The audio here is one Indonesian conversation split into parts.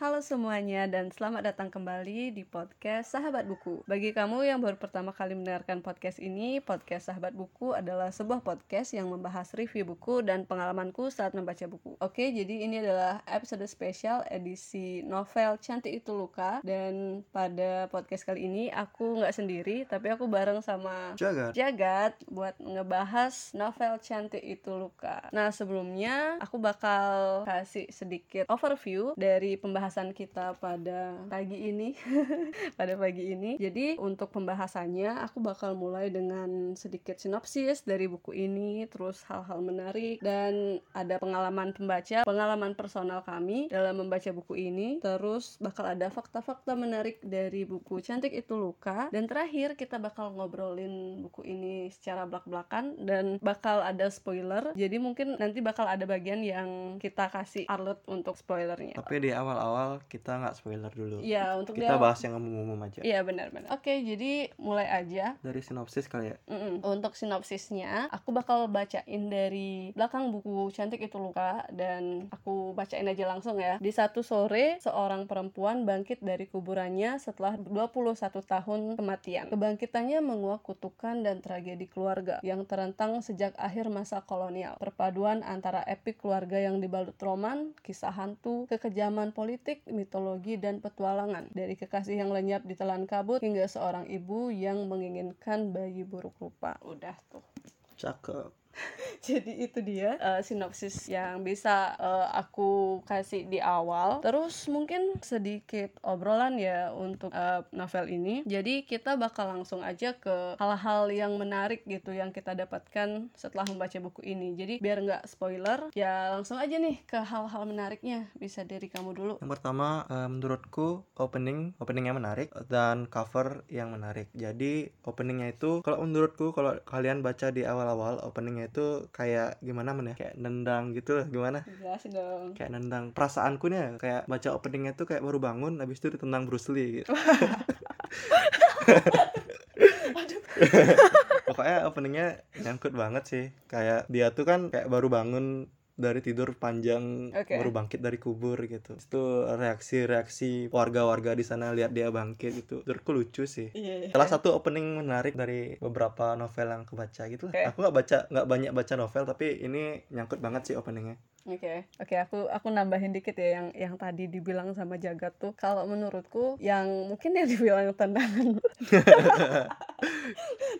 Halo semuanya dan selamat datang kembali di podcast Sahabat Buku. Bagi kamu yang baru pertama kali mendengarkan podcast ini, podcast Sahabat Buku adalah sebuah podcast yang membahas review buku dan pengalamanku saat membaca buku. Oke, jadi ini adalah episode spesial edisi novel Cantik Itu Luka dan pada podcast kali ini aku nggak sendiri, tapi aku bareng sama Jagat. Jagat buat ngebahas novel Cantik Itu Luka. Nah, sebelumnya aku bakal kasih sedikit overview dari pembahasan kita pada pagi ini. pada pagi ini. Jadi, untuk pembahasannya aku bakal mulai dengan sedikit sinopsis dari buku ini, terus hal-hal menarik dan ada pengalaman pembaca, pengalaman personal kami dalam membaca buku ini, terus bakal ada fakta-fakta menarik dari buku Cantik Itu Luka dan terakhir kita bakal ngobrolin buku ini secara belak-belakan dan bakal ada spoiler. Jadi mungkin nanti bakal ada bagian yang kita kasih alert untuk spoilernya. Tapi di awal-awal kita nggak spoiler dulu. Iya, untuk Kita dia- bahas yang umum-umum aja. Iya benar-benar. Oke, jadi mulai aja. Dari sinopsis kali ya. Mm-mm. Untuk sinopsisnya, aku bakal bacain dari belakang buku Cantik Itu Luka dan aku bacain aja langsung ya. Di satu sore, seorang perempuan bangkit dari kuburannya setelah 21 tahun kematian. Kebangkitannya menguak kutukan dan tragedi keluarga yang terentang sejak akhir masa kolonial. Perpaduan antara epik keluarga yang dibalut roman, kisah hantu, kekejaman politik, mitologi, dan petualangan. Dari kekasih yang lenyap di telan kabut hingga seorang ibu yang menginginkan bayi buruk rupa. Udah tuh. Cakep. Jadi itu dia eh, sinopsis yang bisa eh, aku kasih di awal. Terus mungkin sedikit obrolan ya untuk eh, novel ini. Jadi kita bakal langsung aja ke hal-hal yang menarik gitu yang kita dapatkan setelah membaca buku ini. Jadi biar nggak spoiler, ya langsung aja nih ke hal-hal menariknya. Bisa dari kamu dulu. Yang pertama eh, menurutku opening openingnya menarik dan cover yang menarik. Jadi openingnya itu kalau menurutku kalau kalian baca di awal-awal openingnya itu kayak gimana men ya? Kayak nendang gitu lah gimana? Jelasin dong. Kayak nendang perasaanku nih ya, kayak baca openingnya tuh kayak baru bangun habis itu ditendang Bruce Lee gitu. Pokoknya openingnya nyangkut banget sih. Kayak dia tuh kan kayak baru bangun dari tidur panjang Oke. baru bangkit dari kubur gitu. Itu reaksi-reaksi warga-warga di sana lihat dia bangkit gitu. Menurutku lucu sih. Iya. Salah satu opening menarik dari beberapa novel yang aku baca gitu lah. Oke. Aku nggak baca nggak banyak baca novel tapi ini nyangkut banget sih openingnya. Oke, oke aku aku nambahin dikit ya yang yang tadi dibilang sama Jagat tuh. Kalau menurutku yang mungkin yang dibilang tendangan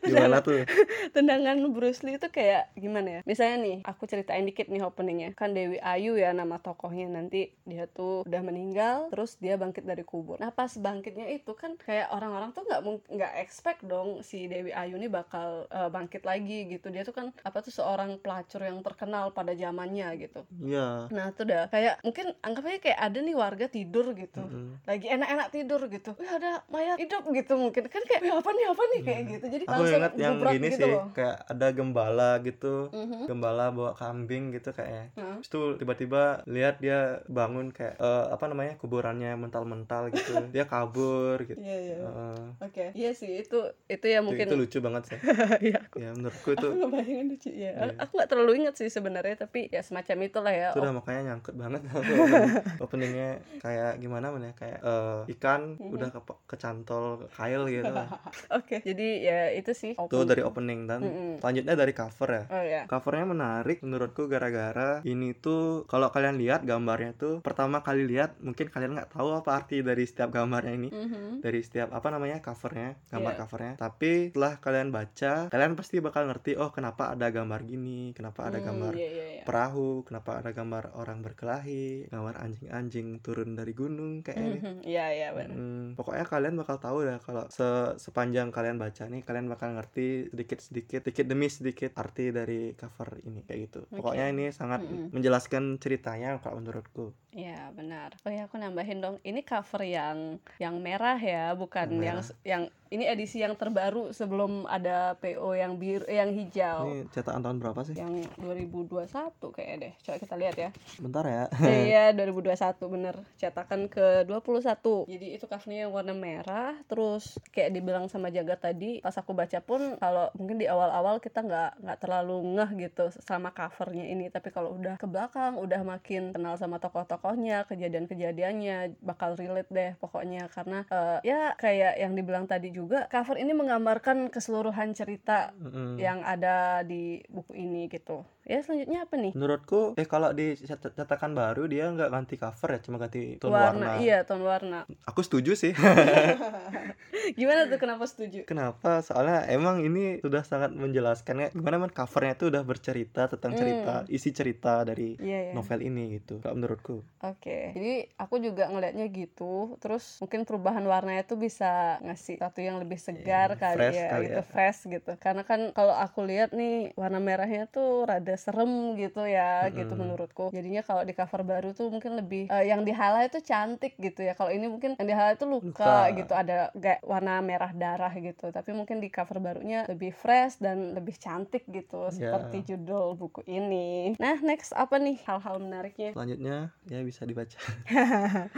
Gimana tuh? tendangan Bruce Lee itu kayak gimana ya? Misalnya nih, aku ceritain dikit nih openingnya. Kan Dewi Ayu ya nama tokohnya nanti dia tuh udah meninggal, terus dia bangkit dari kubur. Nah pas bangkitnya itu kan kayak orang-orang tuh nggak nggak expect dong si Dewi Ayu ini bakal eh, bangkit lagi gitu. Dia tuh kan apa tuh seorang pelacur yang terkenal pada zamannya gitu. Iya. Nah tuh dah kayak mungkin anggap aja kayak ada nih warga tidur gitu Mm-mm. lagi enak-enak tidur gitu Wih ada mayat hidup gitu mungkin kan kayak "Wih, apa nih apa nih kayak gitu jadi. Aku langsung ingat yang gini gitu sih, loh kayak ada gembala gitu. Mhm. Gembala bawa kambing gitu kayak. Heeh. Terus tuh tiba-tiba lihat dia bangun kayak eh, apa namanya kuburannya mental-mental gitu. dia kabur gitu. iya iya Heeh. oke iya sih itu itu ya Itu- mungkin itu lucu banget sih. Iya, aku ya menurutku itu aku ngebayangin lucu ya Iya. aku nggak terlalu ingat sih sebenarnya tapi ya semacam itulah ya itu udah makanya nyangkut banget opening- openingnya kayak gimana mana ya kayak eh, ikan Mhm. udah ke kecantol kail gitu lah. oke jadi ya itu sih itu open. dari opening dan Mm-mm. selanjutnya dari cover ya oh ya covernya menarik menurutku gara-gara ini tuh kalau kalian lihat gambarnya tuh pertama kali lihat mungkin kalian nggak tahu apa arti dari setiap gambarnya ini Mhm. dari setiap apa namanya covernya gambar Iya. covernya tapi setelah kalian baca kalian pasti bakal ngerti oh kenapa ada gambar gini kenapa ada Hmm, gambar iya, iya, iya. perahu kenapa ada gambar orang berkelahi gambar anjing-anjing turun dari gunung kayak ini iya iya benar Hmm, pokoknya kalian bakal tahu dah kalau se- sepanjang kalian baca nih kalian bakal ngerti sedikit-sedikit sedikit demi sedikit arti dari cover ini kayak gitu pokoknya ini sangat Mm-mm. menjelaskan ceritanya kalau menurutku Iya benar. Oh ya aku nambahin dong. Ini cover yang yang merah ya, bukan Yang yang merah. yang ini edisi yang terbaru sebelum ada PO yang biru eh, yang hijau. Ini cetakan tahun berapa sih? yang 2021 kayaknya deh. Coba kita lihat ya. Bentar ya. iya 2021 bener. Cetakan ke 21 jadi itu covernya yang warna merah terus kayak dibilang sama Jaga tadi pas aku baca pun kalau mungkin di awal-awal kita nggak nggak terlalu ngeh gitu sama covernya ini. Tapi kalau udah ke belakang udah makin kenal sama tokoh-tokohnya kejadian-kejadiannya bakal relate deh pokoknya. Karena eh, ya kayak yang dibilang tadi juga cover ini menggambarkan keseluruhan cerita Mm-mm. yang ada di buku ini gitu ya selanjutnya apa nih Menurutku, eh kalau di cet- cetakan baru dia nggak ganti cover ya, cuma ganti tone warna, warna. iya tone warna Aku setuju sih. gimana tuh kenapa setuju Kenapa? Soalnya emang ini sudah sangat menjelaskan ya gimana man covernya tuh udah bercerita tentang cerita, isi cerita dari iya ya novel ini gitu. Kalau menurutku. Oke, jadi aku juga ngelihatnya gitu. Terus mungkin perubahan warnanya tuh bisa ngasih satu yang lebih segar Iya, kali fresh ya, kali gitu ya. fresh gitu. Karena kan kalau aku lihat nih warna merahnya tuh rada serem gitu ya, gitu Mm-mm. menurutku. Jadinya kalau di cover baru tuh mungkin lebih eh, yang di highlight tuh cantik gitu ya. Kalau ini mungkin yang di highlight tuh luka, Luka. gitu, ada kayak warna merah darah gitu. Tapi mungkin di cover barunya lebih fresh dan lebih cantik gitu, Ya. seperti judul buku ini. Nah, next apa nih hal-hal menariknya? Selanjutnya ya bisa dibaca.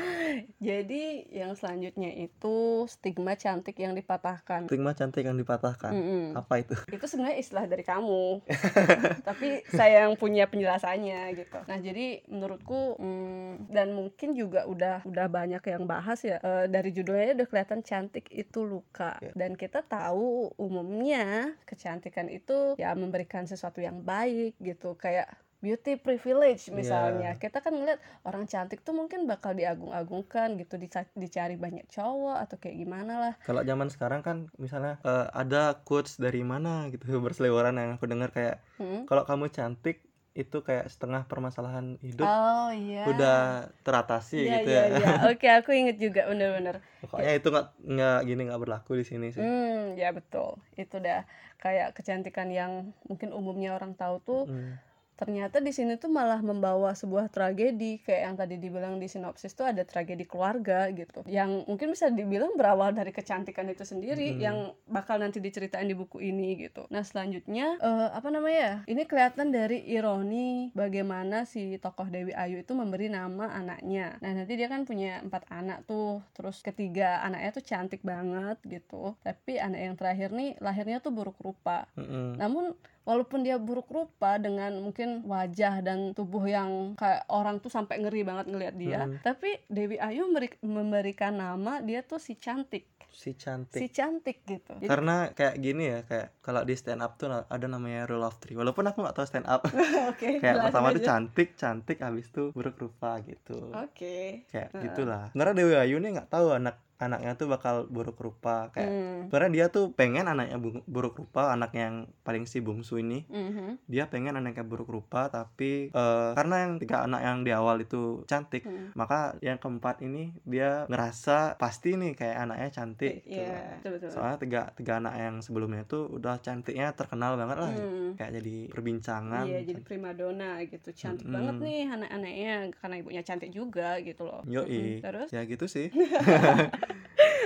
Jadi yang selanjutnya itu stigma cantik yang dipatahkan. Stigma cantik yang dipatahkan. Mm-mm. Apa itu? Itu sebenarnya istilah dari kamu, tapi saya yang punya penjelasannya gitu. Nah jadi menurutku mm, dan mungkin juga udah udah banyak yang bahas ya eh, dari judulnya udah kelihatan cantik itu luka Ya. dan kita tahu umumnya kecantikan itu ya memberikan sesuatu yang baik gitu kayak beauty privilege misalnya kita kan ngeliat orang cantik tuh mungkin bakal diagung-agungkan gitu dica- dicari banyak cowok atau kayak gimana lah Kalau zaman sekarang kan misalnya eh, ada quotes dari mana gitu berseliweran yang aku dengar kayak Hmm? kalau kamu cantik itu kayak setengah permasalahan hidup oh iya udah teratasi Iya, gitu iya, ya. iya. Oke, aku inget juga bener-bener. Pokoknya itu nggak nggak gini nggak berlaku di sini sih. Hmm, ya betul. Itu dah kayak kecantikan yang mungkin umumnya orang tahu tuh Hmm. Ternyata di sini tuh malah membawa sebuah tragedi kayak yang tadi dibilang di sinopsis tuh ada tragedi keluarga gitu. Yang mungkin bisa dibilang berawal dari kecantikan itu sendiri Mm. yang bakal nanti diceritain di buku ini gitu. Nah selanjutnya eh, apa namanya ya? Ini kelihatan dari ironi bagaimana si tokoh Dewi Ayu itu memberi nama anaknya. Nah nanti dia kan punya empat anak tuh. Terus ketiga anaknya tuh cantik banget gitu. Tapi anak yang terakhir nih lahirnya tuh buruk rupa. Mm-mm. namun walaupun dia buruk rupa dengan mungkin wajah dan tubuh yang kayak orang tuh sampai ngeri banget ngelihat dia, Mm. tapi Dewi Ayu memberi- memberikan nama dia tuh si cantik, si si cantik. cantik gitu. Jadi, Karena kayak gini ya kayak kalau di stand up tuh ada namanya rule of three. Walaupun aku nggak tahu stand up. oke. kayak pertama tuh aja. cantik, cantik habis itu buruk rupa gitu. Oke. Kayak Heeh. gitulah. Sebenarnya Dewi Ayu nih nggak tahu anak anaknya tuh bakal buruk rupa kayak Hmm. sebenarnya dia tuh pengen anaknya bu- buruk rupa anak yang paling si bungsu ini Mhm. dia pengen anaknya buruk rupa tapi eh, karena yang tiga anak yang di awal itu cantik Hmm. maka yang keempat ini dia ngerasa pasti nih kayak anaknya cantik gitu. Iya, betul betul. soalnya tiga tiga anak yang sebelumnya itu udah cantiknya terkenal banget lah Hmm. kayak jadi perbincangan Iya, jadi primadona gitu. Cantik Mm-mm. banget nih anak-anaknya karena ibunya cantik juga gitu loh. Yoi. Mm-mm. Terus? ya gitu sih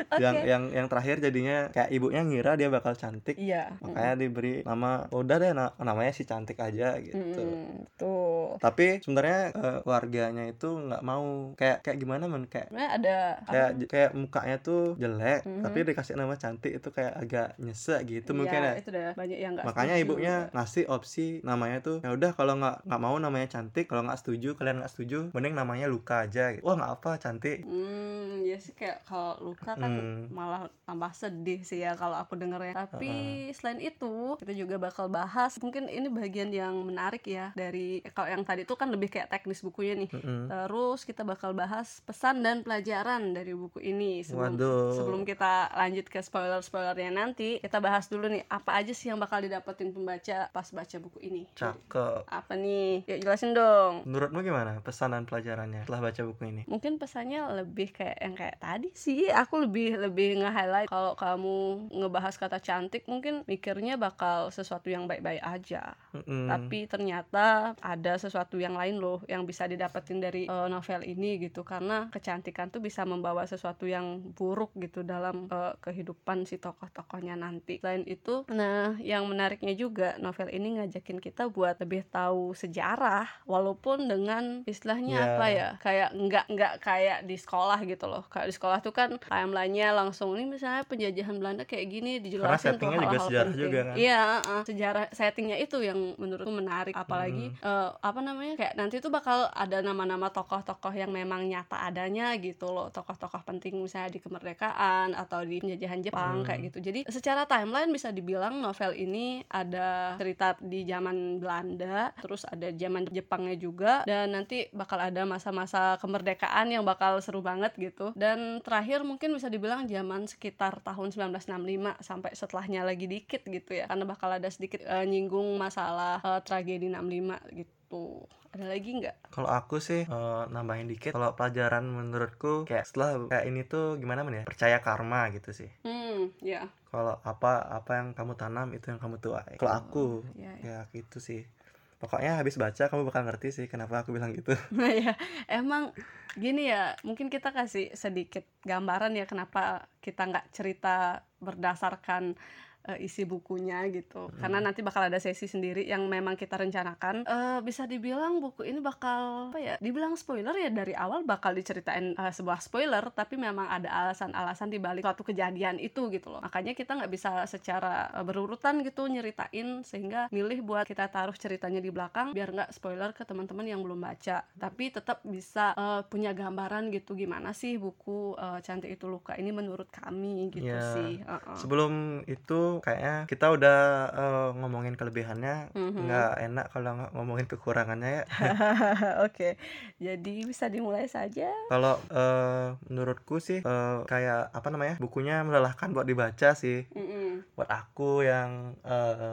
Oke. yang yang yang terakhir jadinya kayak ibunya ngira dia bakal cantik Iya. makanya diberi nama udah deh na- namanya si cantik aja gitu Mm-mm. Tuh. tapi sebenarnya eh, keluarganya itu nggak mau kayak kayak gimana men kayak Sebenarnya ada kayak kayak mukanya tuh jelek Mhm. tapi dikasih nama cantik itu kayak agak nyesek gitu Iya, mungkin ya itu udah banyak yang nggak makanya setuju ibunya juga. ngasih opsi namanya tuh ya udah kalau nggak nggak mau namanya cantik kalau nggak setuju kalian nggak setuju mending namanya luka aja gitu. wah nggak apa cantik hmm ya sih kayak kalau luka kan Hmm. malah tambah sedih sih ya kalau aku dengernya tapi selain itu kita juga bakal bahas mungkin ini bagian yang menarik ya dari kalau yang tadi itu kan lebih kayak teknis bukunya nih. Terus kita bakal bahas pesan dan pelajaran dari buku ini sebelum Waduh. sebelum kita lanjut ke spoiler-spoilernya nanti kita bahas dulu nih apa aja sih yang bakal didapetin pembaca pas baca buku ini. cakep Apa nih? Yuk jelasin dong. menurutmu gimana pesan dan pelajarannya setelah baca buku ini Mungkin pesannya lebih kayak yang kayak tadi sih aku lebih lebih nge-highlight kalau kamu ngebahas kata cantik mungkin mikirnya bakal sesuatu yang baik-baik aja Mm-mm. tapi ternyata ada sesuatu yang lain loh yang bisa didapetin dari eh, novel ini gitu karena kecantikan tuh bisa membawa sesuatu yang buruk gitu dalam eh, kehidupan si tokoh-tokohnya nanti selain itu nah yang menariknya juga novel ini ngajakin kita buat lebih tahu sejarah walaupun dengan istilahnya Ya. apa ya kayak nggak nggak kayak di sekolah gitu loh kayak di sekolah tuh kan timelinenya langsung ini misalnya penjajahan Belanda kayak gini dijelasin tuh settingnya juga hal-hal sejarah penting. juga kan? iya uh, sejarah settingnya itu yang menurutku menarik apalagi Hmm. eh, apa namanya kayak nanti tuh bakal ada nama-nama tokoh-tokoh yang memang nyata adanya gitu loh tokoh-tokoh penting misalnya di kemerdekaan atau di penjajahan Jepang Hmm. kayak gitu jadi secara timeline bisa dibilang novel ini ada cerita di zaman Belanda terus ada zaman Jepangnya juga dan nanti bakal ada masa-masa kemerdekaan yang bakal seru banget gitu dan terakhir mungkin bisa dibilang zaman sekitar tahun 1965 sampai setelahnya lagi dikit gitu ya karena bakal ada sedikit eh, nyinggung masalah eh, tragedi 65 gitu ada lagi nggak Kalau aku sih eh, nambahin dikit. Kalau pelajaran menurutku kayak setelah kayak ini tuh gimana men ya? Percaya karma gitu sih. hmm ya Kalau apa apa yang kamu tanam itu yang kamu tuai. Kalau aku ya, ya. ya gitu sih. Pokoknya habis baca kamu bakal ngerti sih kenapa aku bilang gitu. Nah ya, emang gini ya, mungkin kita kasih sedikit gambaran ya kenapa kita nggak cerita berdasarkan eh, isi bukunya gitu. Karena nanti bakal ada sesi sendiri yang memang kita rencanakan. Eh, bisa dibilang buku ini bakal apa ya? Dibilang spoiler ya dari awal bakal diceritain eh, sebuah spoiler, tapi memang ada alasan-alasan di balik suatu kejadian itu gitu loh. Makanya kita nggak bisa secara eh, berurutan gitu nyeritain sehingga milih buat kita taruh ceritanya di belakang biar nggak spoiler ke teman-teman yang belum baca. Tapi tetap bisa eh, punya gambaran gitu gimana sih buku eh, Cantik Itu Luka ini menurut kami gitu Ya. sih. Heeh. Sebelum itu kayaknya kita udah eh, ngomongin kelebihannya, Mhm. nggak enak kalau ngomongin kekurangannya ya. Oke, jadi bisa dimulai saja. Kalau eh, menurutku sih eh, kayak apa namanya bukunya melelahkan buat dibaca sih. Mm-mm. Buat aku yang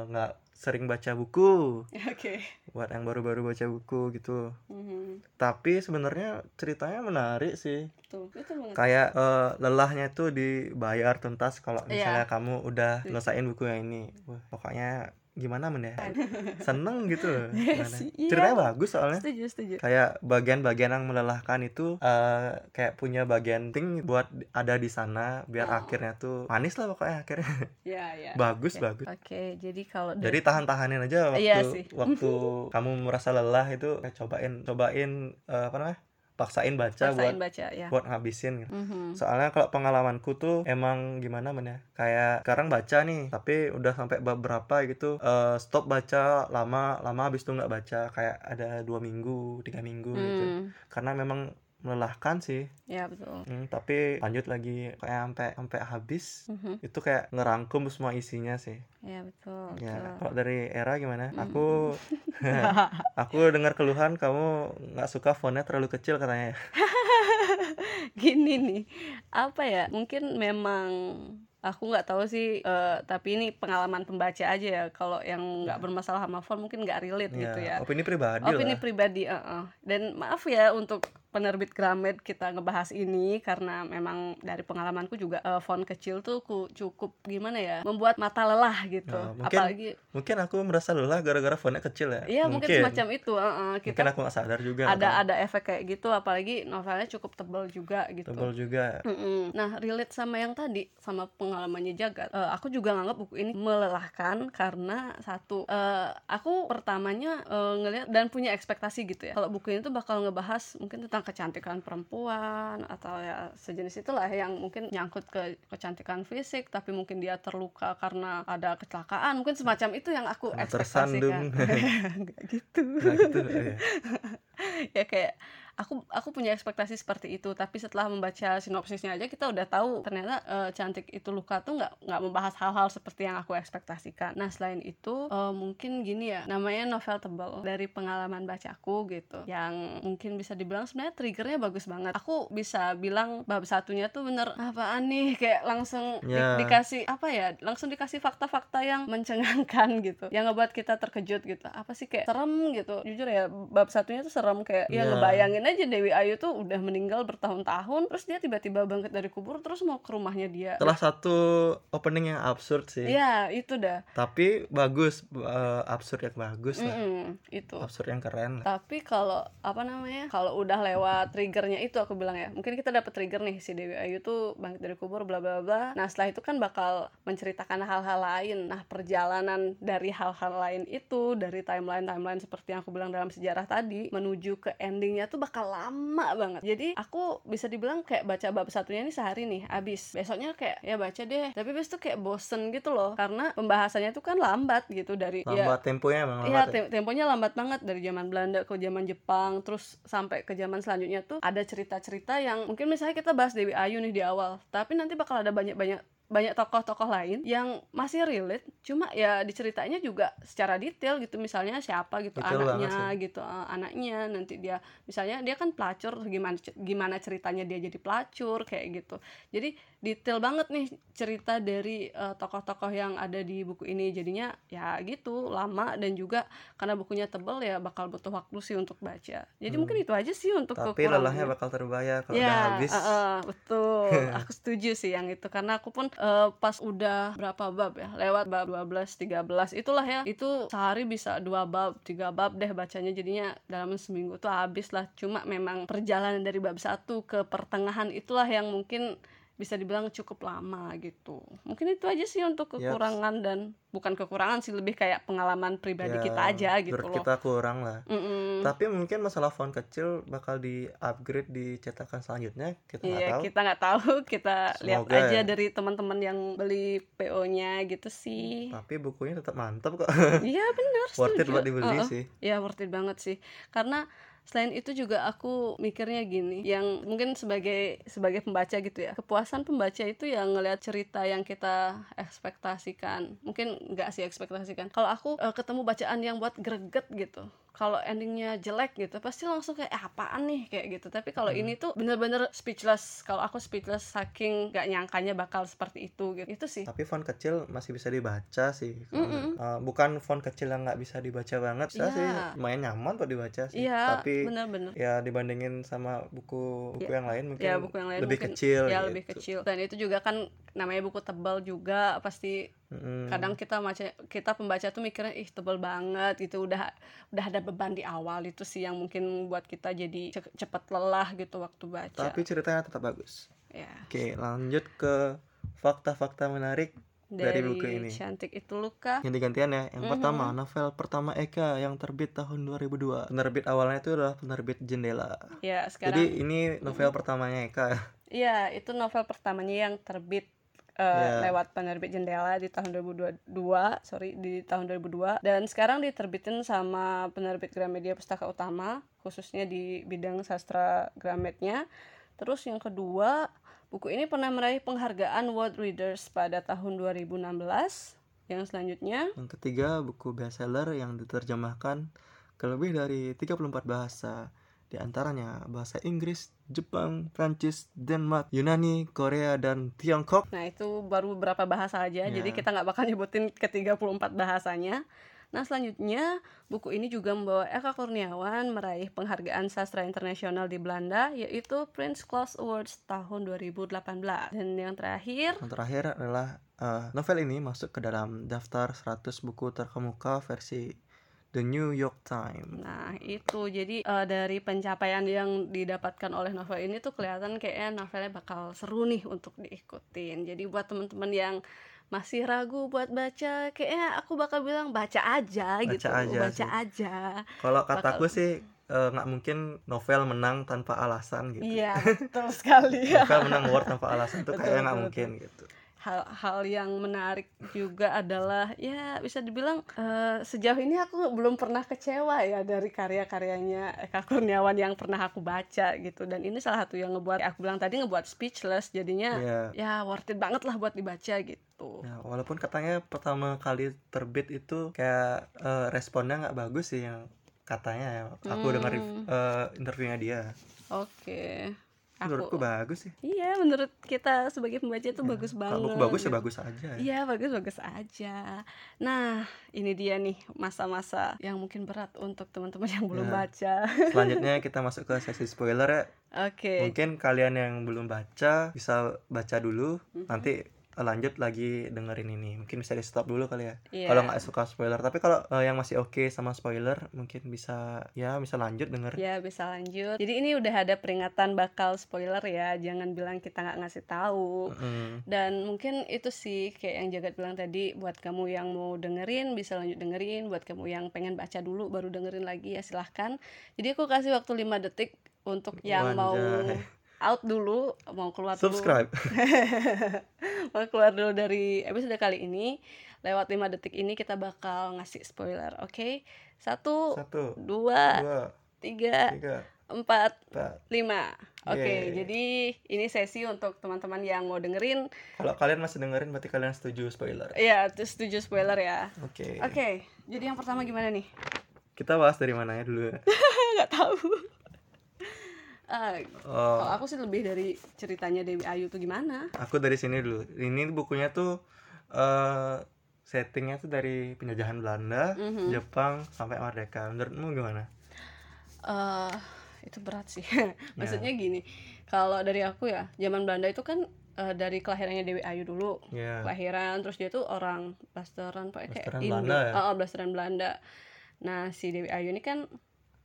nggak sering baca buku, Oke. buat yang baru-baru baca buku gitu. Mhm. Tapi sebenarnya ceritanya menarik sih. Betul, betul banget. Kayak eh, lelahnya itu dibayar tuntas kalau Iya. misalnya kamu udah nyelesain buku yang ini. Wah, pokoknya gimana men ya? Seneng gitu loh. Iya Gimana? sih, iya. Ceritanya bagus soalnya. Setuju, setuju. kayak bagian-bagian yang melelahkan itu eh, kayak punya bagian penting buat ada di sana biar Oh. akhirnya tuh manis lah pokoknya akhirnya Ya, ya. bagus Oke. bagus Oke, jadi kalau jadi tahan-tahanin aja waktu Iya sih. waktu kamu merasa lelah itu kayak cobain cobain eh, apa namanya paksain baca paksain buat baca ya. buat ngabisin gitu. Mhm. Soalnya kalau pengalamanku tuh emang gimana men ya Kayak sekarang baca nih Tapi udah sampai bab berapa gitu eh, Stop baca lama Lama habis itu nggak baca Kayak ada dua minggu Tiga minggu gitu Hmm, karena memang melelahkan sih ya betul. Hmm, tapi lanjut lagi kayak sampai sampai habis Mhm. itu kayak ngerangkum semua isinya sih Ya betul. ya betul. kalau dari era gimana Hmm. aku aku dengar keluhan kamu nggak suka fontnya terlalu kecil katanya ya. gini nih apa ya mungkin memang aku nggak tahu sih eh, tapi ini pengalaman pembaca aja ya kalau yang nggak bermasalah sama font mungkin nggak relate gitu ya opini pribadi opini lah pribadi eh, eh. dan maaf ya untuk penerbit Gramet kita ngebahas ini karena memang dari pengalamanku juga eh, font kecil tuh ku cukup gimana ya membuat mata lelah gitu Nah, mungkin apalagi mungkin aku merasa lelah gara-gara fontnya kecil ya iya mungkin, semacam itu eh, eh. kita mungkin aku nggak sadar juga ada atau ada efek kayak gitu apalagi novelnya cukup tebal juga gitu tebal juga Mm-mm. Nah, relate sama yang tadi, sama pengalamannya Jagat. Eh, aku juga nganggap buku ini melelahkan karena satu, eh, aku pertamanya eh, ngelihat dan punya ekspektasi gitu ya. Kalau buku ini tuh bakal ngebahas mungkin tentang kecantikan perempuan atau ya sejenis itulah yang mungkin nyangkut ke kecantikan fisik, tapi mungkin dia terluka karena ada kecelakaan, mungkin semacam itu yang aku ekspektasikan. gitu nah gitu ya. ya kayak aku aku punya ekspektasi seperti itu tapi setelah membaca sinopsisnya aja kita udah tahu ternyata eh, cantik itu luka tuh nggak nggak membahas hal-hal seperti yang aku ekspektasikan. Nah selain itu eh, mungkin gini ya namanya novel tebal dari pengalaman bacaku gitu yang mungkin bisa dibilang sebenarnya triggernya bagus banget. Aku bisa bilang bab satunya tuh bener apaan nih? Kayak langsung di- Ya. dikasih apa ya langsung dikasih fakta-fakta yang mencengangkan gitu yang ngebuat kita terkejut gitu. Apa sih kayak serem gitu. Jujur ya bab satunya tuh serem kayak ya Ya. ngebayangin bayangin aja Dewi Ayu tuh udah meninggal bertahun-tahun terus dia tiba-tiba bangkit dari kubur terus mau ke rumahnya dia. Salah satu opening yang absurd sih. Iya itu dah. Tapi bagus eh, absurd yang bagus lah. Mm-mm, itu. Absurd yang keren lah. Tapi kalau apa namanya kalau udah lewat triggernya itu aku bilang ya mungkin kita dapat trigger nih si Dewi Ayu tuh bangkit dari kubur bla bla bla. Nah setelah itu kan bakal menceritakan hal-hal lain. Nah perjalanan dari hal-hal lain itu dari timeline timeline seperti yang aku bilang dalam sejarah tadi menuju ke endingnya tuh bakal lama banget. Jadi aku bisa dibilang kayak baca bab satunya ini sehari nih abis besoknya kayak ya baca deh. Tapi besok tuh kayak bosen gitu loh karena pembahasannya tuh kan lambat gitu dari ya lambat temponya emang Iya, lambat ya. tem- temponya lambat banget. Dari zaman Belanda ke zaman Jepang, terus sampai ke zaman selanjutnya tuh ada cerita-cerita yang mungkin misalnya kita bahas Dewi Ayu nih di awal, tapi nanti bakal ada banyak-banyak banyak tokoh-tokoh lain yang masih relate, cuma ya diceritainnya juga secara detail gitu, misalnya siapa gitu banget anaknya gitu, eh, anaknya. Nanti dia misalnya dia kan pelacur, gimana gimana ceritanya dia jadi pelacur kayak gitu. Jadi detail banget nih cerita dari eh, tokoh-tokoh yang ada di buku ini. Jadinya ya gitu lama dan juga karena bukunya tebal ya bakal butuh waktu sih untuk baca. Jadi Hmm. mungkin itu aja sih untuk tapi lelahnya bakal terbayar kalau ya udah habis. eh, eh, betul. Aku setuju sih yang itu. Karena aku pun eh, pas udah berapa bab ya? Lewat bab 12 13 itulah ya. Itu sehari bisa dua bab tiga bab deh bacanya. Jadinya dalam seminggu tuh habis lah. Cuma memang perjalanan dari bab satu ke pertengahan itulah yang mungkin bisa dibilang cukup lama gitu. Mungkin itu aja sih untuk kekurangan dan bukan kekurangan sih lebih kayak pengalaman pribadi Ya, kita aja gitu loh. kita kurang lah. Mm-mm. tapi mungkin masalah font kecil bakal di upgrade di cetakan selanjutnya kita nggak Iya, tahu. kita nggak tahu, kita lihat aja ya. dari teman-teman yang beli PO-nya gitu sih. tapi bukunya tetap mantap kok. Iya benar, worth it buat dibeli Heeh. sih. Ya worth it banget sih, karena selain itu juga aku mikirnya gini, yang mungkin sebagai sebagai pembaca gitu ya, kepuasan pembaca itu yang ngelihat cerita yang kita ekspektasikan, mungkin nggak sih ekspektasikan. Kalau aku eh, ketemu bacaan yang buat greget gitu, kalau endingnya jelek gitu pasti langsung kayak "Eh, apaan nih? kayak gitu. Tapi kalau Hmm. ini tuh bener-bener speechless. Kalau aku speechless saking gak nyangkanya bakal seperti itu gitu. Itu sih. Tapi font kecil masih bisa dibaca sih Mm-mm. menurut- eh, bukan font kecil yang nggak bisa dibaca banget saya Iya. sih lumayan nyaman kok dibaca sih. Iya. Tapi bener-bener ya dibandingin sama buku buku Ya. yang lain mungkin ya buku yang lain lebih mungkin kecil ya gitu. lebih kecil. Dan itu juga kan namanya buku tebal juga pasti Mm-mm. kadang kita baca kita pembaca tuh mikirnya ih tebal banget gitu. Udah udah ada beban di awal itu sih yang mungkin buat kita jadi ce- cepet lelah gitu waktu baca. Tapi ceritanya tetap bagus. Ya. Oke lanjut ke fakta-fakta menarik dari dari, buku ini. cantik itu luka ganti-gantian ya yang Mhm. pertama novel pertama Eka yang terbit tahun 2002 penerbit awalnya itu adalah penerbit Jendela ya jadi sekarang ini novel pertamanya Eka Iya, itu novel pertamanya yang terbit eh, Ya. lewat penerbit Jendela di tahun 2022, sorry di tahun 2002 dan sekarang diterbitin sama penerbit Gramedia Pustaka Utama khususnya di bidang sastra Grametnya. Terus yang kedua, buku ini pernah meraih penghargaan World Readers pada tahun 2016. Yang selanjutnya, yang ketiga buku bestseller yang diterjemahkan ke lebih dari 34 bahasa di antaranya bahasa Inggris, Jepang, Prancis, Denmark, Yunani, Korea, dan Tiongkok. Nah itu baru beberapa bahasa aja, Ya. jadi kita nggak bakal nyebutin ke 34 bahasanya. Nah selanjutnya buku ini juga membawa Eka Kurniawan meraih penghargaan sastra internasional di Belanda yaitu Prince Claus Awards tahun 2018. Dan yang terakhir Yang terakhir adalah eh, novel ini masuk ke dalam daftar 100 buku terkemuka versi The New York Times. Nah itu jadi eh, dari pencapaian yang didapatkan oleh novel ini tuh kelihatan kayaknya novelnya bakal seru nih untuk diikutin. Jadi buat teman-teman yang masih ragu buat baca, kayaknya aku bakal bilang baca aja Baca gitu, aja baca sih. aja. Kalau kataku Bakal- sih eh, nggak mungkin novel menang tanpa alasan gitu. Iya betul sekali. Novel menang award tanpa alasan itu kayaknya nggak mungkin gitu. Hal-hal yang menarik juga adalah ya bisa dibilang eh, sejauh ini aku belum pernah kecewa ya dari karya-karyanya Eka Kurniawan yang pernah aku baca gitu dan ini salah satu yang ngebuat aku bilang tadi ngebuat speechless jadinya Iya. ya worth it banget lah buat dibaca gitu. Ya, walaupun katanya pertama kali terbit itu kayak eh, responnya nggak bagus sih yang katanya ya. Aku Hmm. dengar eh, interviewnya dia. Oke. Menurutku bagus sih iya menurut kita sebagai pembaca itu Ya, bagus banget kalau buku bagus ya bagus aja ya. Iya bagus-bagus aja. Nah ini dia nih masa-masa yang mungkin berat untuk teman-teman yang belum Ya. baca. selanjutnya kita masuk ke sesi spoiler ya Oke. mungkin kalian yang belum baca bisa baca dulu Mhm. nanti lanjut lagi dengerin ini mungkin bisa di stop dulu kali ya Iya. kalau nggak suka spoiler tapi kalau eh, yang masih oke sama spoiler mungkin bisa ya bisa lanjut denger Ya bisa lanjut. Jadi ini udah ada peringatan bakal spoiler ya. Jangan bilang kita nggak ngasih tahu. Mm-mm. Dan mungkin itu sih kayak yang Jagat bilang tadi buat kamu yang mau dengerin bisa lanjut dengerin. Buat kamu yang pengen baca dulu baru dengerin lagi ya silahkan. Jadi aku kasih waktu 5 detik untuk yang mau Wanjay. Out dulu, mau keluar dulu. subscribe. Mau keluar dulu dari episode kali ini. Lewat 5 detik ini kita bakal ngasih spoiler oke? Satu satu dua dua tiga tiga empat empat. lima. Oke Yeay. jadi ini sesi untuk teman-teman yang mau dengerin. Kalau kalian masih dengerin berarti kalian setuju spoiler. Ya terus setuju spoiler ya. Oke. Oke jadi yang pertama gimana nih? Kita bahas dari mana ya. Dulu nggak tahu Ah, oh kalau aku sih lebih dari ceritanya Dewi Ayu tuh gimana aku dari sini dulu ini bukunya tuh eh settingnya tuh dari penjajahan Belanda Mhm. Jepang sampai merdeka menurutmu gimana eh itu berat sih. Maksudnya gini, kalau dari aku ya, zaman Belanda itu kan eh, dari kelahirannya Dewi Ayu dulu, ya kelahiran terus dia tuh orang blasteran pakai kayak. Belanda ya? Oh, oh, blasteran Belanda. Nah, si Dewi Ayu ini kan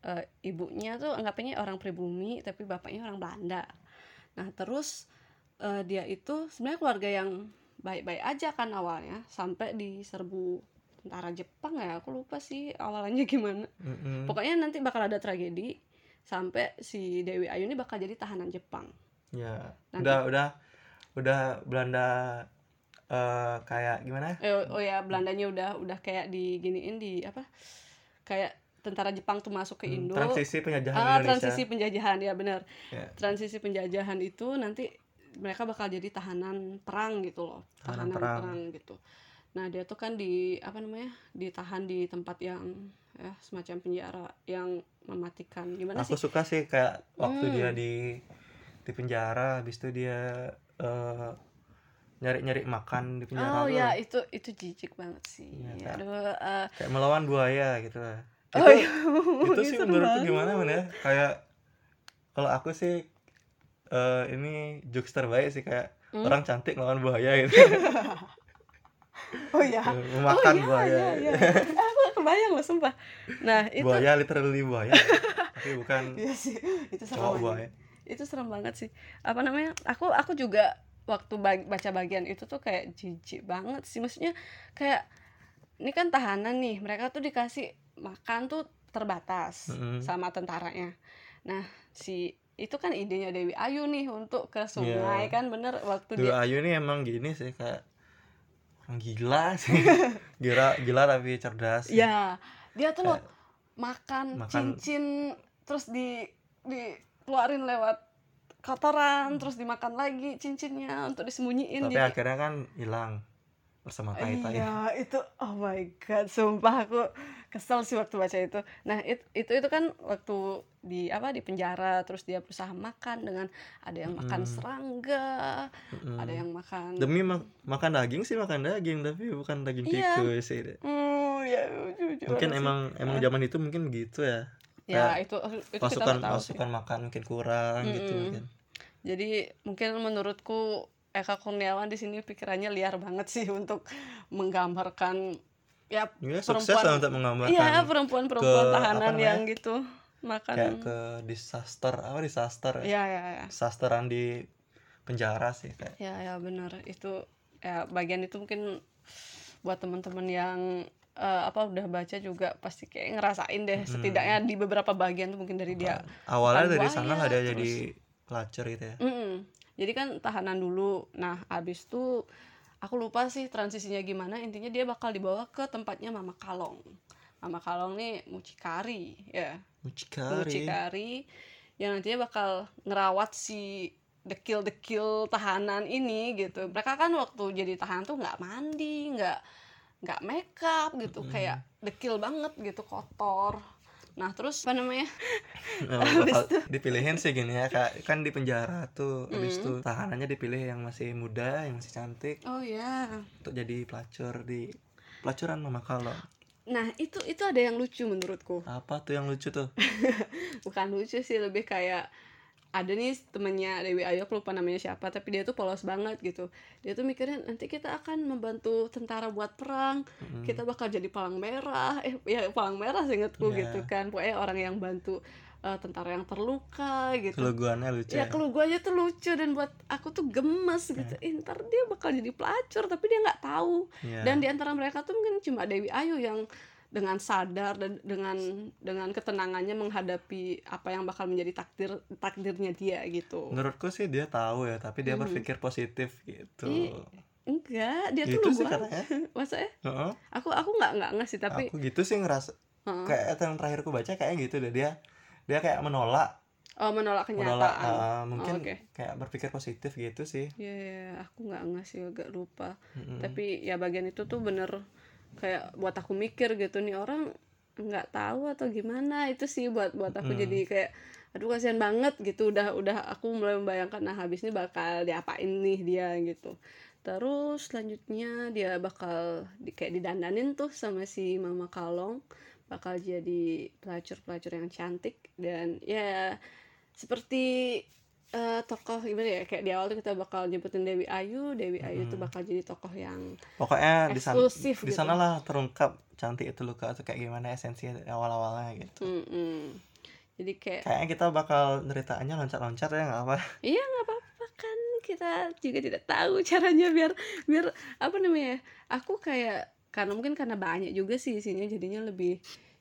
eh, ibunya tuh anggapnya orang pribumi tapi bapaknya orang Belanda. Nah, terus eh, dia itu sebenarnya keluarga yang baik-baik aja kan awalnya sampai diserbu tentara Jepang ya. Aku lupa sih awalnya gimana. Mm-mm. Pokoknya nanti bakal ada tragedi sampai si Dewi Ayu ini bakal jadi tahanan Jepang. ya Nanti- udah udah udah Belanda eh kayak gimana Eh, oh ya Belandanya udah udah kayak diginiin di apa? Kayak tentara Jepang tuh masuk ke Hmm, Indo. transisi penjajahan ah, Indonesia transisi penjajahan ya benar. Ya. Transisi penjajahan itu nanti mereka bakal jadi tahanan perang gitu loh. Tahanan Tahanan, perang. perang. gitu. Nah, dia tuh kan di apa namanya? ditahan di tempat yang ya semacam penjara yang mematikan. Gimana aku sih? suka sih kayak waktu Hmm. dia di di penjara habis itu dia eh, nyari-nyari makan di penjara Oh ya itu itu jijik banget sih. Iya, Kak. Aduh, eh, kayak melawan buaya gitu lah oh itu iya. itu sih menurutku gimana man ya kayak kalau aku sih eh ini jokes terbaik sih kayak Hmm? orang cantik melawan buaya gitu Oh ya. memakan oh, iya, buaya Iya, iya. Eh, Aku kebayang loh sumpah. Nah, itu buaya literally buaya tapi bukan Iya sih, itu serem cowok banget. buaya Itu serem banget sih. Apa namanya? Aku aku juga waktu bag- baca bagian itu tuh kayak jijik banget sih. Maksudnya kayak ini kan tahanan nih, mereka tuh dikasih makan tuh terbatas Mm-mm. sama tentaranya. Nah, si itu kan idenya Dewi Ayu nih untuk ke sungai Iya. kan bener waktu Dulu dia Ayu nih emang gini sih kayak orang gila sih gila gila tapi cerdas. Ya, dia tuh loh Kayak makan, makan- cincin terus di dikeluarin lewat kotoran terus dimakan lagi cincinnya untuk disembunyiin tapi jadi akhirnya kan hilang bersama tai tai iya itu oh my god sumpah aku kesel sih waktu baca itu nah it- itu itu kan waktu di apa di penjara terus dia berusaha makan dengan ada yang makan Mm-mm. serangga Mm-mm. ada yang makan demi mak- makan daging sih makan daging tapi bukan daging Iya. tikus sih Hmm, ya jujur mungkin sih. emang emang zaman itu mungkin gitu ya ya kayak itu itu kita pasukan nggak tahu sih. pasukan makan mungkin kurang gitu Mm-mm. mungkin Jadi mungkin menurutku Eka Kurniawan di sini pikirannya liar banget sih untuk menggambarkan ya ya sukses Perempuan- untuk menggambarkan iya perempuan-perempuan ke- tahanan yang gitu makan kayak ke disaster apa disaster ya? Ya ya ya disasteran di penjara sih kayak. Ya ya benar. Itu ya bagian itu mungkin buat teman-teman yang eh, apa udah baca juga pasti kayak ngerasain deh. Hmm. setidaknya di beberapa bagian tuh mungkin dari dia awalnya dari sana lah dia terus- jadi pelacur gitu ya? Mm-mm. Jadi kan tahanan dulu. Nah, abis itu aku lupa sih transisinya gimana. Intinya dia bakal dibawa ke tempatnya Mama Kalong. Mama Kalong nih mucikari, ya. mucikari Mucikari yang nantinya bakal ngerawat si dekil-dekil tahanan ini gitu. Mereka kan waktu jadi tahanan tuh nggak mandi, nggak nggak make up gitu, Mm-mm. kayak dekil banget gitu, kotor. Nah terus apa namanya? Oh, bakal dipilihin sih gini ya kak kan di penjara tuh habis itu tahanannya dipilih yang masih muda yang masih cantik. Oh ya untuk jadi pelacur di pelacuran mama kalau nah itu itu ada yang lucu menurutku. Apa tuh yang lucu tuh? Bukan lucu sih lebih kayak ada nih temennya Dewi Ayu aku lupa namanya siapa tapi dia tuh polos banget gitu. Dia tuh mikirnya nanti kita akan membantu tentara buat perang. Mm-mm. kita bakal jadi palang merah. Eh ya palang merah seingetku Iya. gitu kan. Pokoknya orang yang bantu eh, tentara yang terluka gitu. Keluguannya lucu ya ya, aja tuh lucu dan buat aku tuh gemes gitu. Eh, ntar dia bakal jadi pelacur tapi dia nggak tahu. Iya. dan di antara mereka tuh mungkin cuma Dewi Ayu yang dengan sadar dan dengan dengan ketenangannya menghadapi apa yang bakal menjadi takdir takdirnya dia gitu menurutku sih dia tahu ya tapi dia Mhm. berpikir positif gitu Ih, enggak dia tuh gitu sih lugu katanya maksudnya Heeh. aku aku nggak nggak ngasih tapi aku gitu sih ngerasa Heeh. kayak yang terakhir aku baca kayak gitu deh dia dia kayak menolak oh menolak menolak kenyataan uh, mungkin Oh, oke. kayak berpikir positif gitu sih ya ya, aku nggak ngasih agak lupa Mm-mm. tapi ya bagian itu tuh bener kayak buat aku mikir gitu nih orang nggak tahu atau gimana? Itu sih buat buat aku Mm. jadi kayak aduh kasihan banget gitu. Udah udah aku mulai membayangkan nah habis ini bakal diapain nih dia? Gitu. Terus selanjutnya dia bakal di, kayak didandanin tuh sama si mama kalong bakal jadi pelacur pelacur yang cantik dan ya seperti eh, tokoh gimana ya? Kayak di awal tuh kita bakal nyebutin Dewi Ayu. Dewi Ayu tuh bakal jadi tokoh yang pokoknya di sana eksklusif di gitu. sana lah terungkap cantik itu luka tuh kayak gimana esensi awal awalnya gitu. Mm-mm. jadi kayak kayaknya kita bakal ceritaannya loncat loncat ya nggak apa? Iya nggak apa-apa kan. Kita juga tidak tahu caranya biar biar apa namanya ya, aku kayak karena mungkin karena banyak juga sih isinya jadinya lebih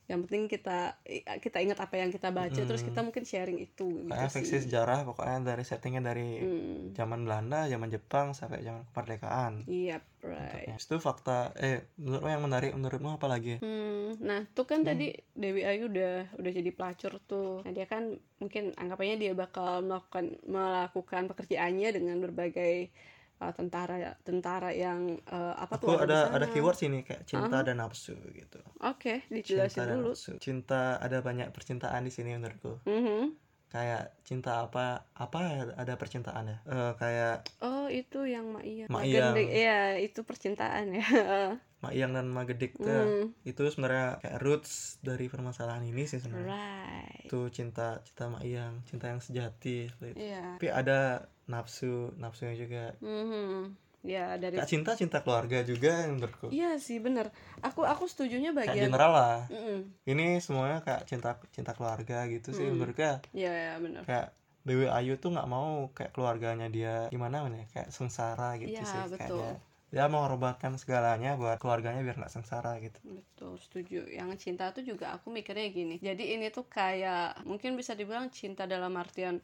yang penting kita kita ingat apa yang kita baca terus kita mungkin sharing itu gitu kayak fiksi sejarah pokoknya dari settingnya dari Hmm, zaman Belanda zaman Jepang sampai zaman kemerdekaan. Iya right. Habis itu fakta eh menurutmu yang menarik menurutmu apa lagi? Hmm, nah tuh kan tadi Dewi Ayu udah udah jadi pelacur tuh. Nah dia kan mungkin anggapannya dia bakal melakukan melakukan pekerjaannya dengan berbagai uh, tentara tentara yang uh, apa aku tuh ada ada sana. keyword sini kayak cinta dan nafsu gitu Oke, cinta dijelasin dan dulu. nafsu cinta ada banyak percintaan di sini menurutku Mhm. kayak cinta apa apa ada percintaan ya Eh, kayak Oh itu yang Iyang. Gendeng. Iya itu percintaan ya. Mak Iyang dan Mak Gedik tuh Hmm, itu sebenarnya kayak roots dari permasalahan ini sih sebenarnya right. itu cinta cinta Mak Iyang cinta yang sejati. Iya. tapi ada nafsu nafsunya juga Mhm. Ya dari. kayak cinta cinta keluarga juga menurutku Iya sih bener. Aku aku setujunya kayak bagian. general lah Mm-mm. ini semuanya kayak cinta cinta keluarga gitu sih Hmm. menurutku Iya ya, bener. kayak Dewi Ayu tuh nggak mau kayak keluarganya dia gimana ya kayak sengsara gitu Iya, sih kayak betul. dia dia mengorbankan segalanya buat keluarganya biar nggak sengsara gitu Betul, setuju. Yang cinta tuh juga aku mikirnya gini. Jadi ini tuh kayak mungkin bisa dibilang cinta dalam artian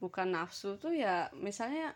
bukan nafsu tuh ya misalnya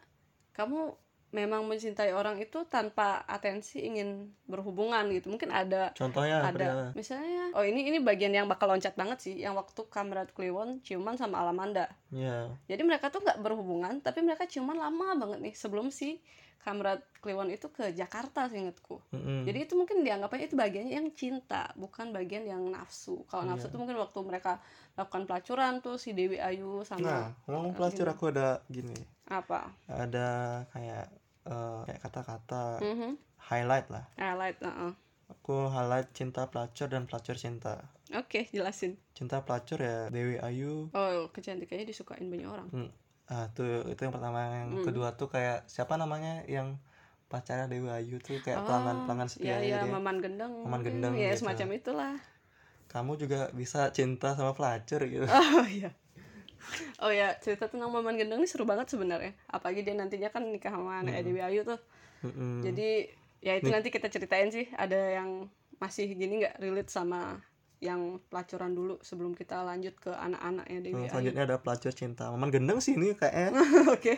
kamu memang mencintai orang itu tanpa atensi ingin berhubungan gitu. Mungkin ada contohnya ada misalnya oh ini ini bagian yang bakal loncat banget sih yang waktu Kamrat Kliwon ciuman sama Alamanda. ya Jadi mereka tuh nggak berhubungan tapi mereka ciuman lama banget nih sebelum si Kamrat Kliwon itu ke Jakarta seingetku. Mm-mm. Jadi itu mungkin dianggapnya itu bagiannya yang cinta, bukan bagian yang nafsu. Kalau nafsu Iya. tuh mungkin waktu mereka lakukan pelacuran tuh si Dewi Ayu nah sama ngomong pelacur aku ada gini apa? ada kayak eh, kayak kata-kata Mhm. highlight lah Highlight, uh-uh. aku highlight cinta pelacur dan pelacur cinta Oke, jelasin. cinta pelacur ya Dewi Ayu Oh, kecantikannya disukain banyak orang. Ah tuh itu yang pertama yang Hmm. kedua tuh kayak siapa namanya yang pacarnya Dewi Ayu tuh kayak Oh, pelanggan pelanggan Ya, setia ya, dia Maman Gendeng. Maman. Gendeng Ya, gitu. semacam itulah. kamu juga bisa cinta sama pelacur gitu Oh iya. Oh ya, cerita tentang Maman Gendeng ini seru banget sebenarnya. Apalagi dia nantinya kan nikah sama anak Hmm. Dewi Ayu tuh. Mm-mm. Jadi ya itu Nih. nanti kita ceritain sih. Ada yang masih gini nggak relate sama yang pelacuran dulu sebelum kita lanjut ke anak-anaknya Dewi Hmm, Ayu. selanjutnya ada pelacur cinta Maman gendeng sih ini kayaknya Oke.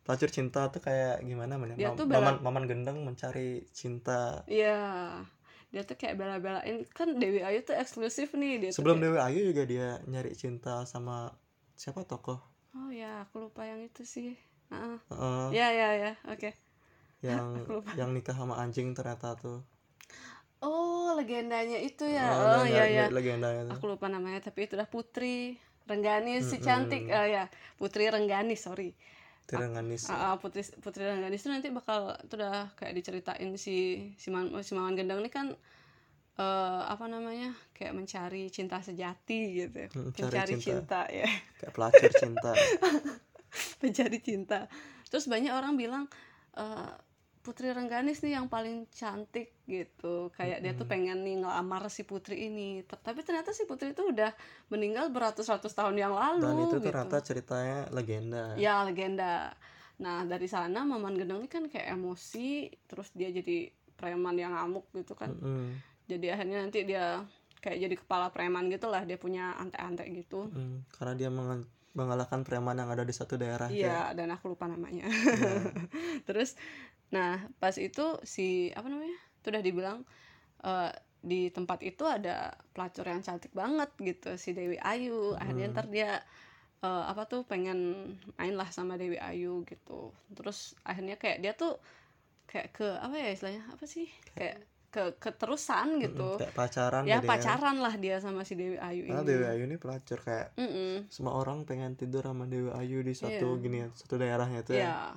pelacur cinta tuh kayak gimana men Dia tuh bela- Maman Maman gendeng mencari cinta Iya. Dia tuh kayak bela-belain kan Dewi Ayu tuh eksklusif nih dia sebelum kayak- Dewi Ayu juga dia nyari cinta sama siapa tokoh Oh ya, aku lupa yang itu sih. Heeh. Heeh, Ya ya ya, oke. yang yang nikah sama anjing ternyata tuh oh legendanya itu ya. Oh, oh, iya legenda- iya. legendanya tuh. aku lupa namanya tapi itu udah Putri Rengganis si Mm-mm. cantik. Ah ya Putri Rengganis sorry. Tirenganis Ah, ah, Putri Putri Rengganis itu nanti bakal itu udah kayak diceritain si si, Man, si Maman Gendang ini kan eh apa namanya kayak mencari cinta sejati gitu. Hmm, cari mencari cinta. cinta ya. Kayak pelacur cinta. Mencari cinta. Terus banyak orang bilang eh, Putri Rengganis nih yang paling cantik gitu. Kayak dia tuh pengen nih ngelamar si Putri ini. T- tapi ternyata si Putri itu udah meninggal beratus-ratus tahun yang lalu dan itu gitu. ternyata ceritanya legenda. Ya legenda. Nah dari sana Maman Gendang ini kan kayak emosi terus dia jadi preman yang ngamuk gitu kan. Mm-mm. jadi akhirnya nanti dia kayak jadi kepala preman gitu lah dia punya antek-antek gitu. Mm, karena dia mengal- mengalahkan preman yang ada di satu daerah ya. Iya, dan aku lupa namanya. Terus, nah pas itu si apa namanya? Itu udah dibilang eh, di tempat itu ada pelacur yang cantik banget gitu si Dewi Ayu. Akhirnya Hmm. ntar dia eh, apa tuh pengen main lah sama Dewi Ayu gitu. Terus akhirnya kayak dia tuh kayak ke apa ya istilahnya apa sih? Kayak ke keterusan gitu. kayak pacaran Ya jadi pacaran lah dia sama si Dewi Ayu karena ini. Dewi Ayu ini pelacur kayak Mm-mm. semua orang pengen tidur sama Dewi Ayu di satu Iya. gini ya, satu daerahnya itu ya Ya,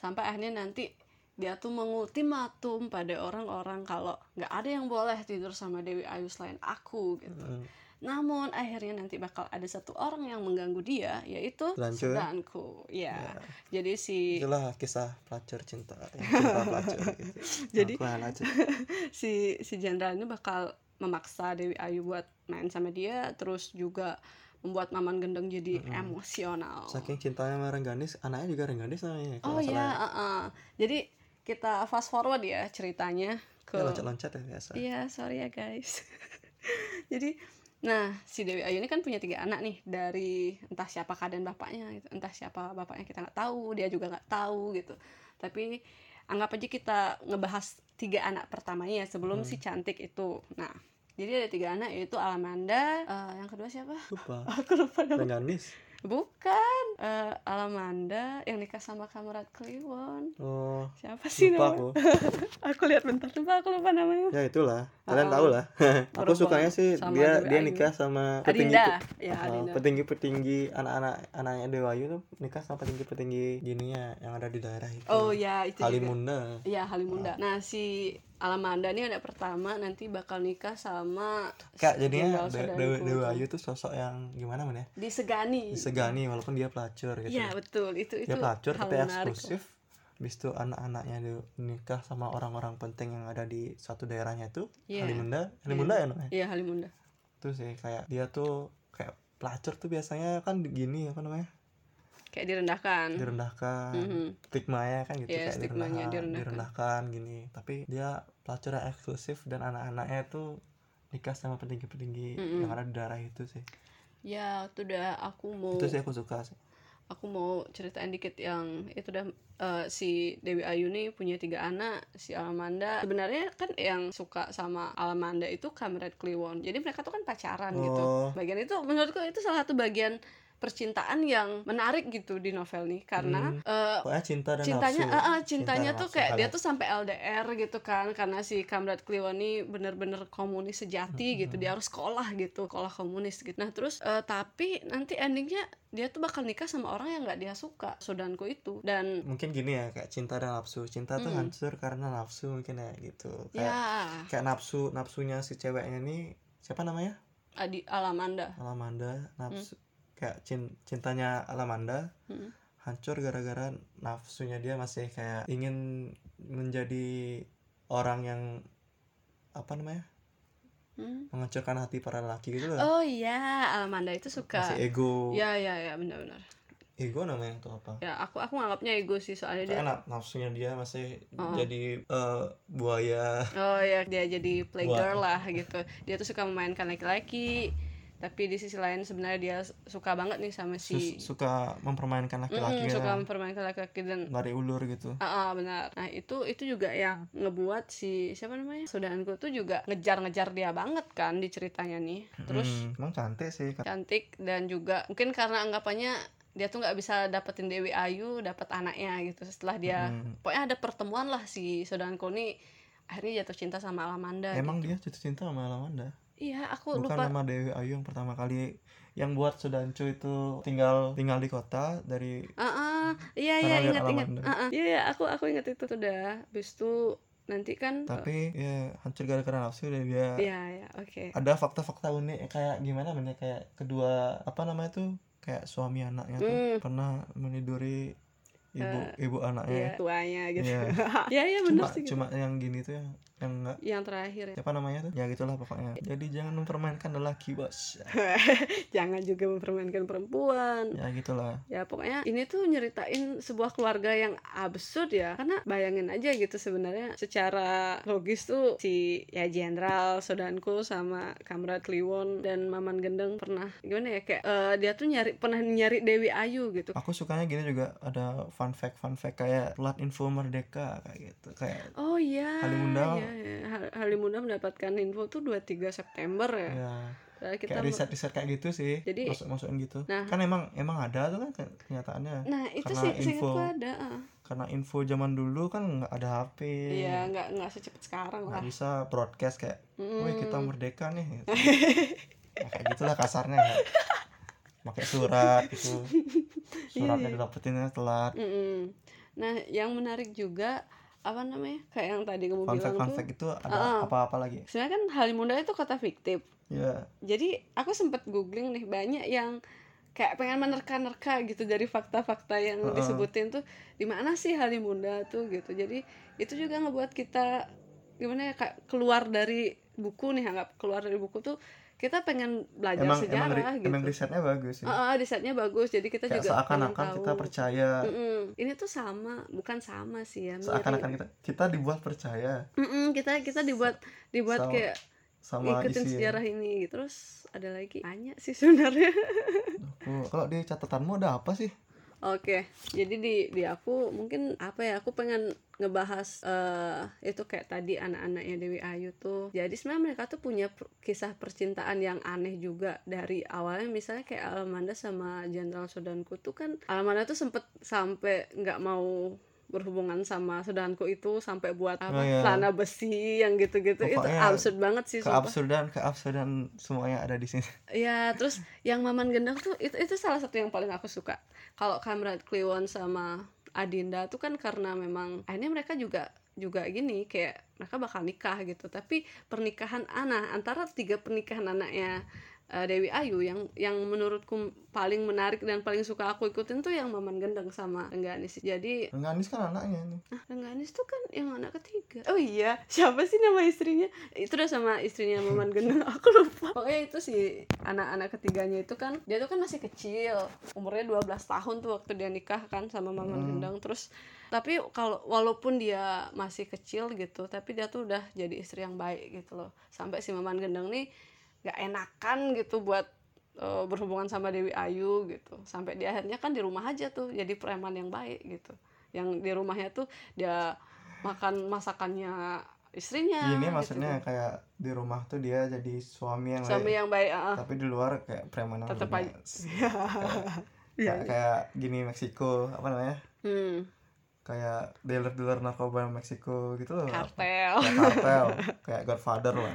sampai akhirnya nanti dia tuh mengultimatum pada orang-orang kalau nggak ada yang boleh tidur sama Dewi Ayu selain aku gitu. Mm. Namun akhirnya nanti bakal ada satu orang yang mengganggu dia yaitu Sedanku. sedanku. Ya. Ya. Jadi si itulah kisah pelacur cinta yang cinta pelacur gitu. Jadi- si si jenderal ini bakal memaksa Dewi Ayu buat main sama dia terus juga membuat Maman Gendeng jadi Mm-mm. emosional. saking cintanya sama Rengganis anaknya juga Rengganis namanya Oh ya, salah uh-uh. jadi kita fast forward ya ceritanya ke ya loncat-loncat ya biasa Iya, sorry ya guys. Jadi, nah si Dewi Ayu ini kan punya tiga anak nih dari entah siapa dan bapaknya, gitu. entah siapa bapaknya kita nggak tahu, dia juga nggak tahu gitu. Tapi anggap aja kita ngebahas tiga anak pertamanya sebelum Hmm. si cantik itu. Nah, jadi ada tiga anak yaitu Alamanda, eh, yang kedua siapa? lupa Aku lupa nama. Bukan, eh, Alamanda yang nikah sama Kamerat Kliwon. oh Siapa sih lupa namanya? aku Aku lihat bentar, lupa aku lupa namanya. ya itulah kalian Oh. tahu lah aku sukanya sih sama dia dia nikah sama petinggi Adinda, ya Adinda. petinggi-petinggi anak-anak anaknya Dewa Ayu tuh nikah sama petinggi-petinggi gininya yang ada di daerah itu. Oh ya itu. Halimunda. Iya Halimunda. Nah si Alamanda nih anak pertama nanti bakal nikah sama Kayak jadinya Dewa, Dewa. Ayu tuh sosok yang gimana men ya? disegani. Disegani walaupun dia pelacur gitu. Iya betul itu itu dia pelacur tapi eksklusif. Habis itu anak-anaknya nikah sama orang-orang penting yang ada di satu daerahnya itu. Iya. Halimunda. Halimunda ya namanya? Iya Halimunda. Tuh sih kayak dia tuh kayak pelacur tuh biasanya kan gini apa namanya? Kayak direndahkan. direndahkan Mhm. stigmanya kan gitu Iya, kayak direndahkan, direndahkan. direndahkan gini tapi dia pelacur yang eksklusif dan anak-anaknya tuh nikah sama petinggi-petinggi Mm-mm. yang ada di daerah itu sih Ya itu udah aku mau itu sih aku suka sih aku mau ceritain dikit yang itu udah eh, si Dewi Ayu nih punya tiga anak si Alamanda sebenarnya kan yang suka sama Alamanda itu Kamret Kliwon jadi mereka tuh kan pacaran gitu Oh. bagian itu menurutku itu salah satu bagian percintaan yang menarik gitu di novel nih. Karena Hmm. eh, pokoknya cinta dan cintanya nafsu. ah, Cinta cintanya dan tuh kayak dia tuh sampai LDR gitu kan. Karena si Kamrat Kliwon ini bener-bener komunis sejati gitu. Dia harus sekolah gitu sekolah komunis gitu. Nah terus eh, tapi nanti endingnya dia tuh bakal nikah sama orang yang nggak dia suka sodanku itu. Dan mungkin gini ya kayak cinta dan nafsu. Cinta tuh Mm. hancur karena nafsu mungkin ya gitu. Kayak ya. kayak nafsu nafsunya si ceweknya nih siapa namanya? Adi Alamanda. Alamanda nafsu kayak cin- cintanya Alamanda Mm. hancur gara-gara nafsunya dia masih kayak ingin menjadi orang yang apa namanya Hmm. menghancurkan hati para lelaki gitu loh oh iya Alamanda itu suka masih ego ya ya ya benar-benar ego namanya itu apa ya aku aku nganggapnya ego sih soalnya dia na- nafsunya dia masih Oh. jadi eh, buaya Oh ya dia jadi playgirl lah gitu. Dia tuh suka memainkan laki-laki, tapi di sisi lain sebenarnya dia suka banget nih sama si sus- suka mempermainkan laki-laki Mm, suka kan. mempermainkan laki-laki dan lari ulur gitu Ah, ah, benar. Nah, itu itu juga yang ngebuat si siapa namanya? Saudaranya tuh juga ngejar-ngejar dia banget kan di ceritanya nih. Terus Hmm, emang cantik sih cantik dan juga mungkin karena anggapannya dia tuh nggak bisa dapetin Dewi Ayu, dapat anaknya gitu. Setelah dia Hmm. pokoknya ada pertemuan lah si Saudaranya ini akhirnya jatuh cinta sama Alamanda emang gitu. dia jatuh cinta sama Alamanda iya aku bukan lupa sama Dewi Ayu yang pertama kali yang buat Sudancu itu tinggal tinggal di kota dari ah, iya Karena iya lihat ingat ingat. Ah, ah. iya iya aku aku ingat itu udah habis itu nanti kan tapi ya hancur gara-gara nafsu deh dia iya iya oke ada fakta-fakta unik kayak gimana namanya kayak kedua apa namanya tuh kayak suami anaknya tuh Hmm. pernah meniduri ibu Eh, ibu anaknya iya tuanya gitu Iya. iya iya bener cuma sih gitu. cuma yang gini tuh yang yang enggak yang terakhir ya. Siapa namanya tuh? Ya gitulah pokoknya. Jadi jangan mempermainkan lelaki bos. Jangan juga mempermainkan perempuan. Ya gitulah. Ya pokoknya ini tuh nyeritain sebuah keluarga yang absurd ya. Karena bayangin aja gitu sebenarnya secara logis tuh si ya jenderal Sodanko sama Kamrat Kliwon dan Maman Gendeng pernah gimana ya kayak eh, dia tuh nyari pernah nyari Dewi Ayu gitu. Aku sukanya gini juga. Ada fun fact fun fact kayak plat info merdeka kayak gitu. Kayak oh iya Halimunda. iya, Ha- Halimunda mendapatkan info tuh 23 September ya ya Nah, kita kayak riset riset kayak gitu sih Jadi- masuk masukin gitu Nah. kan emang emang ada tuh kan ke- kenyataannya nah itu karena sih info. ada ah. karena info zaman dulu kan nggak ada HP iya nggak nggak secepat sekarang lah bisa broadcast kayak Mm. wih kita merdeka nih gitu. Ya, kayak gitulah kasarnya ya. pakai surat gitu suratnya Iya. didapetinnya telat. Nah, yang menarik juga apa namanya? Kayak yang tadi kamu fun bilang fact fun tuh. fact itu ada Ah. apa-apa lagi Sebenarnya kan Halimunda itu kota fiktif. ya Jadi aku sempet googling nih banyak yang kayak pengen menerka-nerka gitu dari fakta-fakta yang Heeh. disebutin tuh di mana sih Halimunda tuh gitu. Jadi itu juga ngebuat kita gimana ya kayak keluar dari buku nih anggap keluar dari buku tuh kita pengen belajar emang emang, sejarah ri- gitu. emang risetnya bagus sih Ah, ah, risetnya bagus jadi kita kayak juga seakan-akan kita percaya Mm-mm. Ini tuh sama, bukan sama sih ya. seakan-akan kita kita dibuat percaya Mm-mm, kita kita dibuat dibuat Sama kayak sama ngikutin isi sejarah ini gitu. terus ada lagi banyak sih sebenarnya kalau di catatanmu ada apa sih oke jadi di di aku mungkin apa ya aku pengen ngebahas eh itu kayak tadi anak-anaknya Dewi Ayu tuh. Jadi sebenarnya mereka tuh punya kisah percintaan yang aneh juga. Dari awalnya misalnya kayak Alamanda sama Jenderal Sodanku tuh kan Alamanda tuh sempet sampai nggak mau berhubungan sama Sodanku itu sampai buat apa Oh, iya. celana besi yang gitu-gitu itu absurd banget sih sumpah. keabsurdan keabsurdan semuanya ada di sini Ya, terus yang Maman Gendang tuh itu itu salah satu yang paling aku suka. Kalau Kamrat Kliwon sama Adinda tuh kan karena memang akhirnya mereka juga juga gini kayak mereka bakal nikah gitu. Tapi pernikahan anak antara tiga pernikahan anaknya eh, Dewi Ayu yang yang menurutku paling menarik dan paling suka aku ikutin tuh yang Maman Gendang sama Rengganis. Jadi Rengganis kan anaknya nih Ah, Rengganis tuh kan yang anak ketiga. Oh iya, siapa sih nama istrinya? Itu udah sama istrinya Maman Gendang. Aku lupa. Pokoknya itu sih anak-anak ketiganya itu kan dia tuh kan masih kecil. Umurnya 12 tahun tuh waktu dia nikah kan sama Maman Hmm. Gendang. Terus tapi kalau walaupun dia masih kecil gitu, tapi dia tuh udah jadi istri yang baik gitu loh. Sampai si Maman Gendang nih gak enakan gitu buat eh, berhubungan sama Dewi Ayu gitu. Sampai dia akhirnya kan di rumah aja tuh jadi preman yang baik gitu yang di rumahnya tuh dia makan masakannya istrinya ini gitu. maksudnya kayak di rumah tuh dia jadi suami yang suami baik, yang baik ah. tapi di luar kayak preman lebih aja. Iya. kayak, kayak gini Meksiko apa namanya hmm, kayak dealer dealer narkoba Meksiko gitu loh. Kartel. Kartel kayak Godfather lah.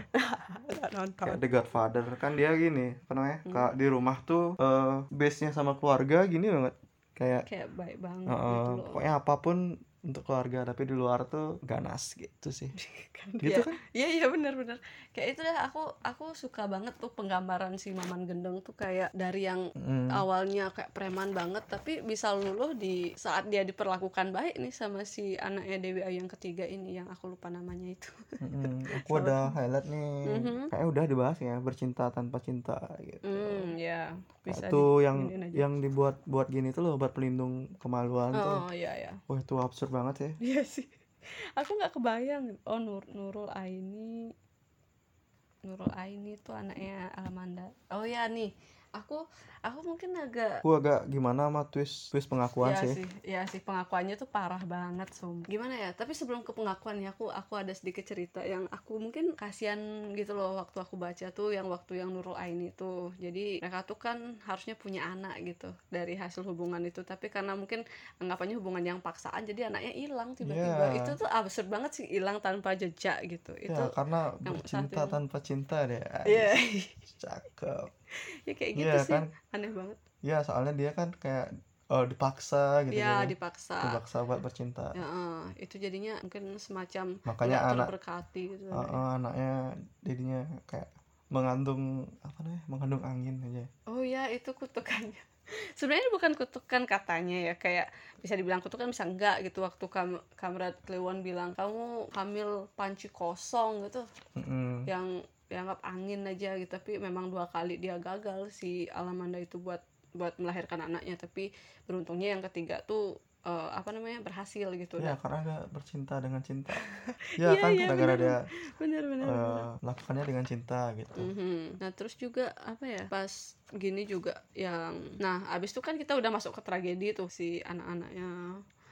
Kayak The Godfather. Kan dia gini apa namanya Hmm. kayak di rumah tuh eh base nya sama keluarga gini banget kayak kayak baik banget eh, gitu loh. pokoknya apa pun untuk keluarga tapi di luar tuh ganas gitu sih kan gitu ya. kan iya iya benar benar kayak itu dah aku aku suka banget tuh penggambaran si Maman Gendeng tuh kayak dari yang Mm. awalnya kayak preman banget tapi bisa luluh di saat dia diperlakukan baik nih sama si anaknya Dewi Ayu yang ketiga ini yang aku lupa namanya itu Mm-mm. aku ada highlight nih Mhm. kayak udah dibahas ya bercinta tanpa cinta gitu hmm ya bisa itu yang diginiin aja. yang dibuat buat gini tuh loh buat pelindung kemaluan tuh Oh iya ya. wah itu absurd banget ya Iya sih. Aku nggak kebayang. Oh Nur Nurul Aini. Nurul Aini tuh anaknya Alamanda. Oh ya nih. Aku aku mungkin agak aku agak gimana sama twist twist pengakuan ya sih. sih ya sih pengakuannya tuh parah banget sum gimana ya tapi sebelum ke pengakuan ya aku aku ada sedikit cerita yang aku mungkin kasihan gitu loh waktu aku baca tuh yang waktu yang Nurul Aini tuh jadi mereka tuh kan harusnya punya anak gitu dari hasil hubungan itu tapi karena mungkin anggapannya hubungan yang paksaan jadi anaknya hilang tiba-tiba Iya. itu tuh absurd banget sih hilang tanpa jejak gitu itu ya karena yang bercinta saat itu. tanpa cinta deh. Iya. Cakep. Ya kayak gitu Iya sih kan? aneh banget Ya soalnya dia kan kayak eh, dipaksa gitu. ya kan. dipaksa Dipaksa buat bercinta. ya eh, itu jadinya mungkin semacam Makanya anak terberkati gitu eh, eh, anaknya jadinya kayak mengandung apa namanya? Mengandung angin aja. Oh ya itu kutukannya. Sebenarnya bukan kutukan katanya ya kayak bisa dibilang kutukan bisa enggak gitu waktu kam Kamrat Kliwon bilang kamu hamil panci kosong gitu Mm-mm. yang dianggap angin aja gitu tapi memang dua kali dia gagal si Alamanda itu buat buat melahirkan anaknya tapi beruntungnya yang ketiga tuh eh, apa namanya berhasil gitu Ya dah. karena dia bercinta dengan cinta. Ya Iya, kan iya, gara-gara bener. dia bener bener, bener. eh, melakukannya dengan cinta gitu. Mhm. Nah terus juga apa ya pas gini juga yang nah abis itu kan kita udah masuk ke tragedi tuh si anak-anaknya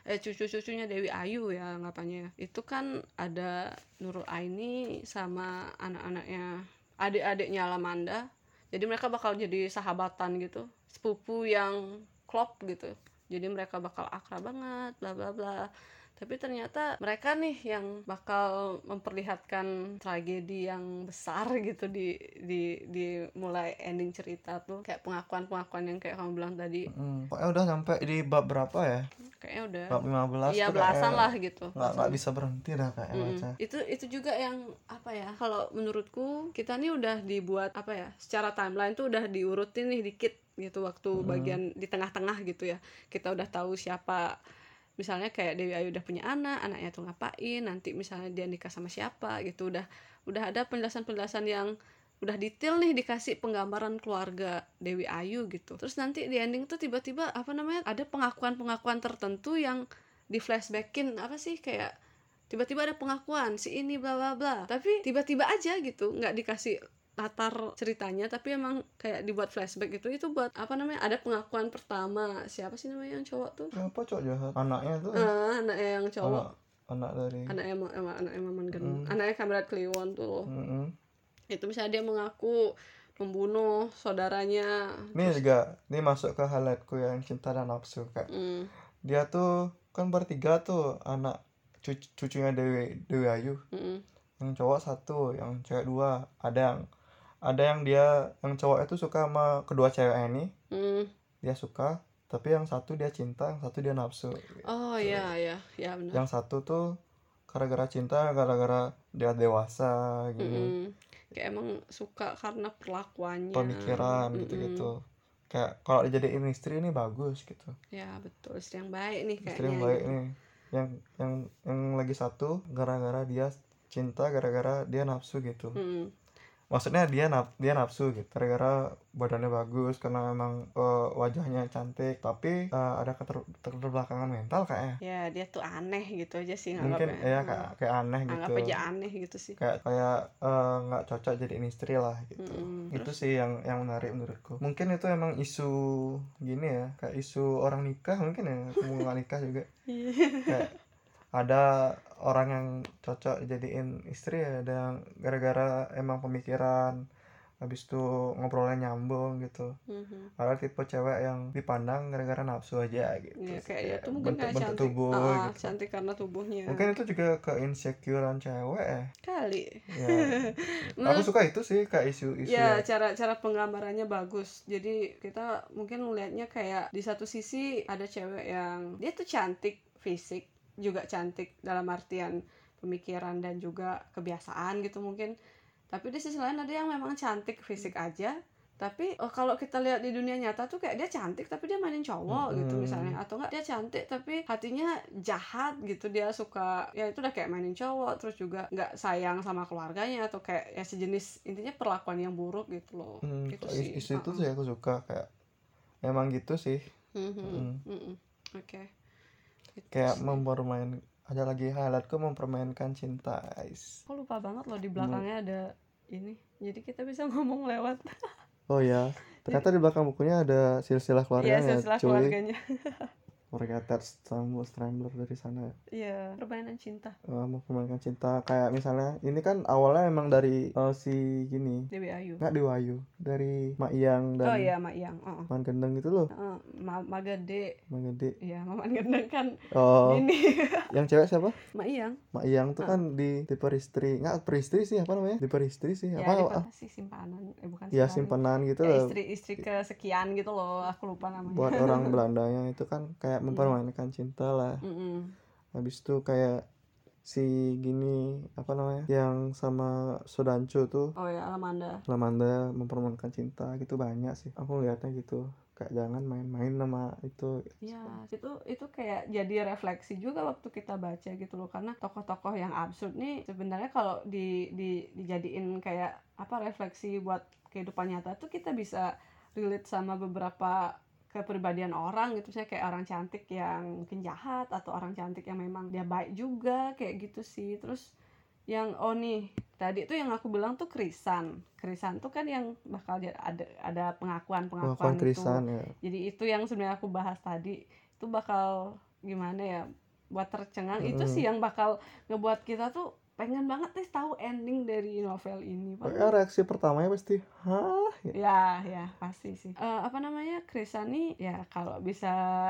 eh cucu-cucunya Dewi Ayu ya anggapannya. Itu kan ada Nurul Aini sama anak-anaknya adik-adiknya Alamanda. Jadi mereka bakal jadi sahabatan gitu. Sepupu yang klop gitu. Jadi mereka bakal akrab banget bla bla bla tapi ternyata mereka nih yang bakal memperlihatkan tragedi yang besar gitu di di di mulai ending cerita tuh. Kayak pengakuan pengakuan yang kayak kamu bilang tadi. Mm, pokoknya udah sampai di bab berapa ya? kayaknya udah. Bab 15 iya tuh belasan lah gitu. nggak nggak bisa berhenti dah kayak Mm, baca. itu itu juga yang apa ya? Kalau menurutku kita nih udah dibuat apa ya? Secara timeline tuh udah diurutin nih dikit gitu waktu Mm. bagian di tengah-tengah gitu ya. Kita udah tahu siapa misalnya kayak Dewi Ayu udah punya anak anaknya tuh ngapain nanti misalnya dia nikah sama siapa gitu. Udah udah ada penjelasan-penjelasan yang udah detail nih dikasih penggambaran keluarga Dewi Ayu gitu. Terus nanti di ending tuh tiba-tiba apa namanya ada pengakuan-pengakuan tertentu yang di flashbackin apa sih kayak tiba-tiba ada pengakuan si ini bla bla bla. Tapi tiba-tiba aja gitu nggak dikasih latar ceritanya tapi emang kayak dibuat flashback gitu itu buat apa namanya ada pengakuan pertama siapa sih namanya yang cowok tuh Siapa cowok jahat? Anaknya tuh. ah anaknya yang cowok Anak, anak dari. anak emang emang anak Maman Gen Hmm. anaknya Kamrat Kliwon tuh loh Mm-mm. itu misalnya dia mengaku membunuh saudaranya Ini juga, ini masuk ke highlightku yang cinta dan nafsu kayak Hmm, dia tuh kan bertiga tuh anak cucu cucunya Dewi Dewi Ayu. mm, Yang cowok satu, yang cewek dua. Ada yang ada yang dia yang cowok itu suka sama kedua cewek ini, mm. dia suka. Tapi yang satu dia cinta, yang satu dia nafsu. oh iya iya ya benar Yang satu tuh gara-gara cinta, gara-gara dia dewasa gini. Mm-mm. kayak emang suka karena perlakuannya pemikiran Mm-mm. gitu-gitu kayak kalau dijadiin istri ini bagus gitu ya betul istri yang baik nih kayaknya istri yang baik gitu. nih yang yang yang lagi satu gara-gara dia cinta gara-gara dia nafsu gitu Mm-mm. Maksudnya dia naf dia nafsu gitu gara-gara badannya bagus karena memang eh, wajahnya cantik tapi eh, ada keter keterbelakangan mental kayaknya ya dia tuh aneh gitu aja sih mungkin ya Hmm. kayak kayak aneh gitu anggap aja aneh gitu sih kayak kayak eh, nggak cocok jadiin istri lah gitu Mm-mm. itu Terus? sih yang yang menarik menurutku mungkin itu emang isu gini ya kayak isu orang nikah mungkin ya mau nikah juga Iya. kayak ada orang yang cocok jadiin istri ya ada yang gara-gara emang pemikiran habis itu ngobrolnya nyambung gitu. Mhm. ada tipe cewek yang dipandang gara-gara nafsu aja gitu ya kayak ya tuh mungkin bentuk bentuk cantik. tubuh Ah, gitu. cantik karena tubuhnya. Mungkin itu juga ke insecurean cewek ya. Kali. Ya aku suka itu sih kayak isu-isu ya. yang- cara cara penggambarannya bagus. Jadi kita mungkin melihatnya kayak di satu sisi ada cewek yang dia tuh cantik fisik juga cantik dalam artian pemikiran dan juga kebiasaan gitu mungkin tapi di sisi lain ada yang memang cantik fisik aja tapi oh, kalau kita lihat di dunia nyata tuh kayak dia cantik tapi dia mainin cowok gitu Mm-mm. misalnya atau enggak dia cantik tapi hatinya jahat gitu dia suka ya itu udah kayak mainin cowok terus juga nggak sayang sama keluarganya atau kayak ya sejenis intinya perlakuan yang buruk gitu loh Hmm, gitu sih itu Uh-uh. sih aku suka kayak emang gitu sih Mhm, Mm. mhm. oke Gitu kayak mempermain ada lagi highlightku mempermainkan cinta guys. Aku lupa banget loh di belakangnya ada ini. Jadi kita bisa ngomong lewat. Oh ya ternyata di belakang bukunya ada silsilah Iya, keluarganya silsilah cuy. keluarganya. mereka attached sama Strangler dari sana Iya, permainan cinta Eh, mempermainkan cinta kayak misalnya ini kan awalnya emang dari eh, si gini Dewi Ayu. nggak Dewayu dari Mak Iyang dan Oh iya, Mak Yang. Oh. Man Gendeng itu loh Heeh, Ma Magede. Mak Gede Iya, Maman Gendeng kan oh ini. yang cewek siapa Mak Yang. Mak Iyang tuh kan di di peristri nggak peristri sih apa namanya di peristri sih Ya, apa ah, sih simpanan. Eh bukan ya simpanan. gitu Ya, loh istri-istri kesekian gitu loh, aku lupa namanya. buat orang Belandanya itu kan kayak mempermainkan cinta lah. Mm-mm. habis itu kayak si gini apa namanya yang sama Sodanco tuh. Oh ya, Alamanda. Lamanda mempermainkan cinta gitu banyak sih. Aku lihatnya gitu. Kayak jangan main-main sama itu. Ya, itu itu kayak jadi refleksi juga waktu kita baca gitu loh. Karena tokoh-tokoh yang absurd nih sebenarnya kalau di, di dijadiin kayak apa refleksi buat kehidupan nyata tuh kita bisa relate sama beberapa kepribadian orang gitu saya kayak orang cantik yang mungkin jahat atau orang cantik yang memang dia baik juga kayak gitu sih. Terus yang oh nih tadi tuh yang aku bilang tuh krisan. Krisan tuh kan yang bakal ada ada pengakuan pengakuan pengakuan itu Krisan ya. Jadi itu yang sebenarnya aku bahas tadi itu bakal gimana ya buat tercengang. Itu Mm-mm. sih yang bakal ngebuat kita tuh pengen banget nih tahu ending dari novel ini Pokoknya reaksi pertamanya pasti hah? Ya. ya ya pasti sih. Eh, apa namanya Krisani ya kalau bisa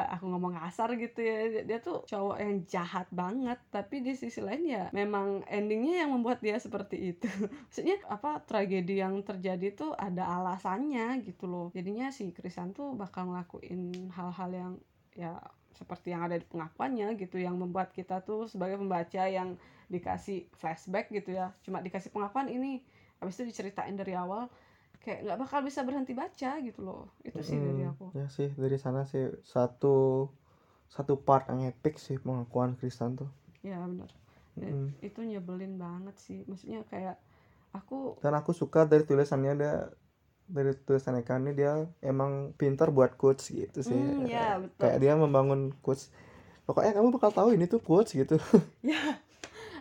aku ngomong kasar gitu ya dia, dia tuh cowok yang jahat banget. Tapi di sisi lain ya memang endingnya yang membuat dia seperti itu. Maksudnya apa tragedi yang terjadi tuh ada alasannya gitu loh. Jadinya si Krisan tuh bakal ngelakuin hal-hal yang ya seperti yang ada di pengakuannya gitu yang membuat kita tuh sebagai pembaca yang dikasih flashback gitu ya. Cuma dikasih pengakuan ini habis itu diceritain dari awal kayak nggak bakal bisa berhenti baca gitu loh. Itu sih dari Mm, aku. Ya sih dari sana sih satu satu part yang epic sih pengakuan Krisan tuh. Ya benar. Ya, Mm. itu nyebelin banget sih. Maksudnya kayak aku dan aku suka dari tulisannya dia dari tulisan Eka ini dia emang pintar buat quotes gitu sih. Hmm, ya, betul. kayak dia membangun quotes. Pokoknya kamu bakal tahu ini tuh quotes gitu. Ya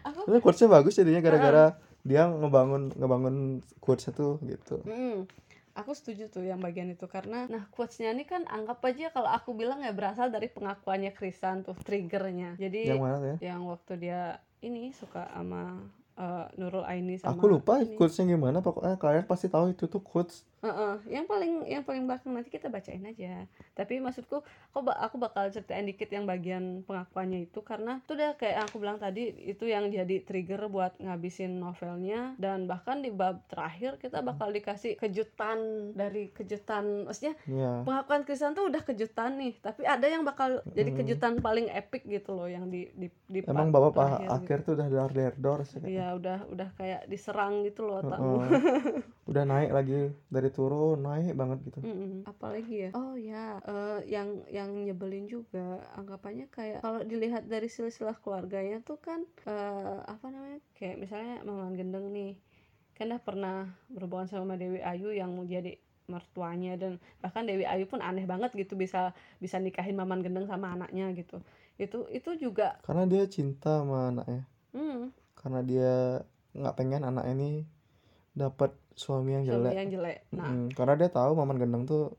aku Tapi quotesnya bagus jadinya gara-gara dia ngebangun ngebangun quotesnya tuh gitu. Mm, aku setuju tuh yang bagian itu karena nah quotesnya ini kan anggap aja kalau aku bilang ya berasal dari pengakuannya Krisan tuh triggernya. Jadi yang mana ya? yang waktu dia ini suka sama eh, Nurul Aini sama aku lupa ini. quotesnya gimana pokoknya kalian pasti tahu itu tuh quotes Heeh, yang paling yang paling belakang nanti kita bacain aja. Tapi maksudku, aku ba- aku bakal ceritain dikit yang bagian pengakuannya itu karena itu udah kayak yang aku bilang tadi itu yang jadi trigger buat ngabisin novelnya dan bahkan di bab terakhir kita bakal dikasih kejutan dari kejutan maksudnya ya pengakuan Krisan tuh udah kejutan nih tapi ada yang bakal jadi kejutan paling epic gitu loh yang di di, di emang bapak pak terakhir gitu. akhir tuh udah dar der dor Iya udah udah kayak diserang gitu loh otakmu. Heeh. udah naik lagi dari turun naik banget gitu. Mm-mm. apalagi ya? Oh ya. Eh, yang yang nyebelin juga anggapannya kayak kalau dilihat dari silsilah keluarganya tuh kan eh, apa namanya kayak misalnya Maman Gendeng nih kan dah pernah berhubungan sama Dewi Ayu yang mau jadi mertuanya dan bahkan Dewi Ayu pun aneh banget gitu bisa bisa nikahin Maman Gendeng sama anaknya gitu. Itu itu juga karena dia cinta sama anaknya. Hmm, karena dia nggak pengen anak ini dapat suami yang suami jelek. yang jelek. Nah. Mm, karena dia tahu maman gendeng tuh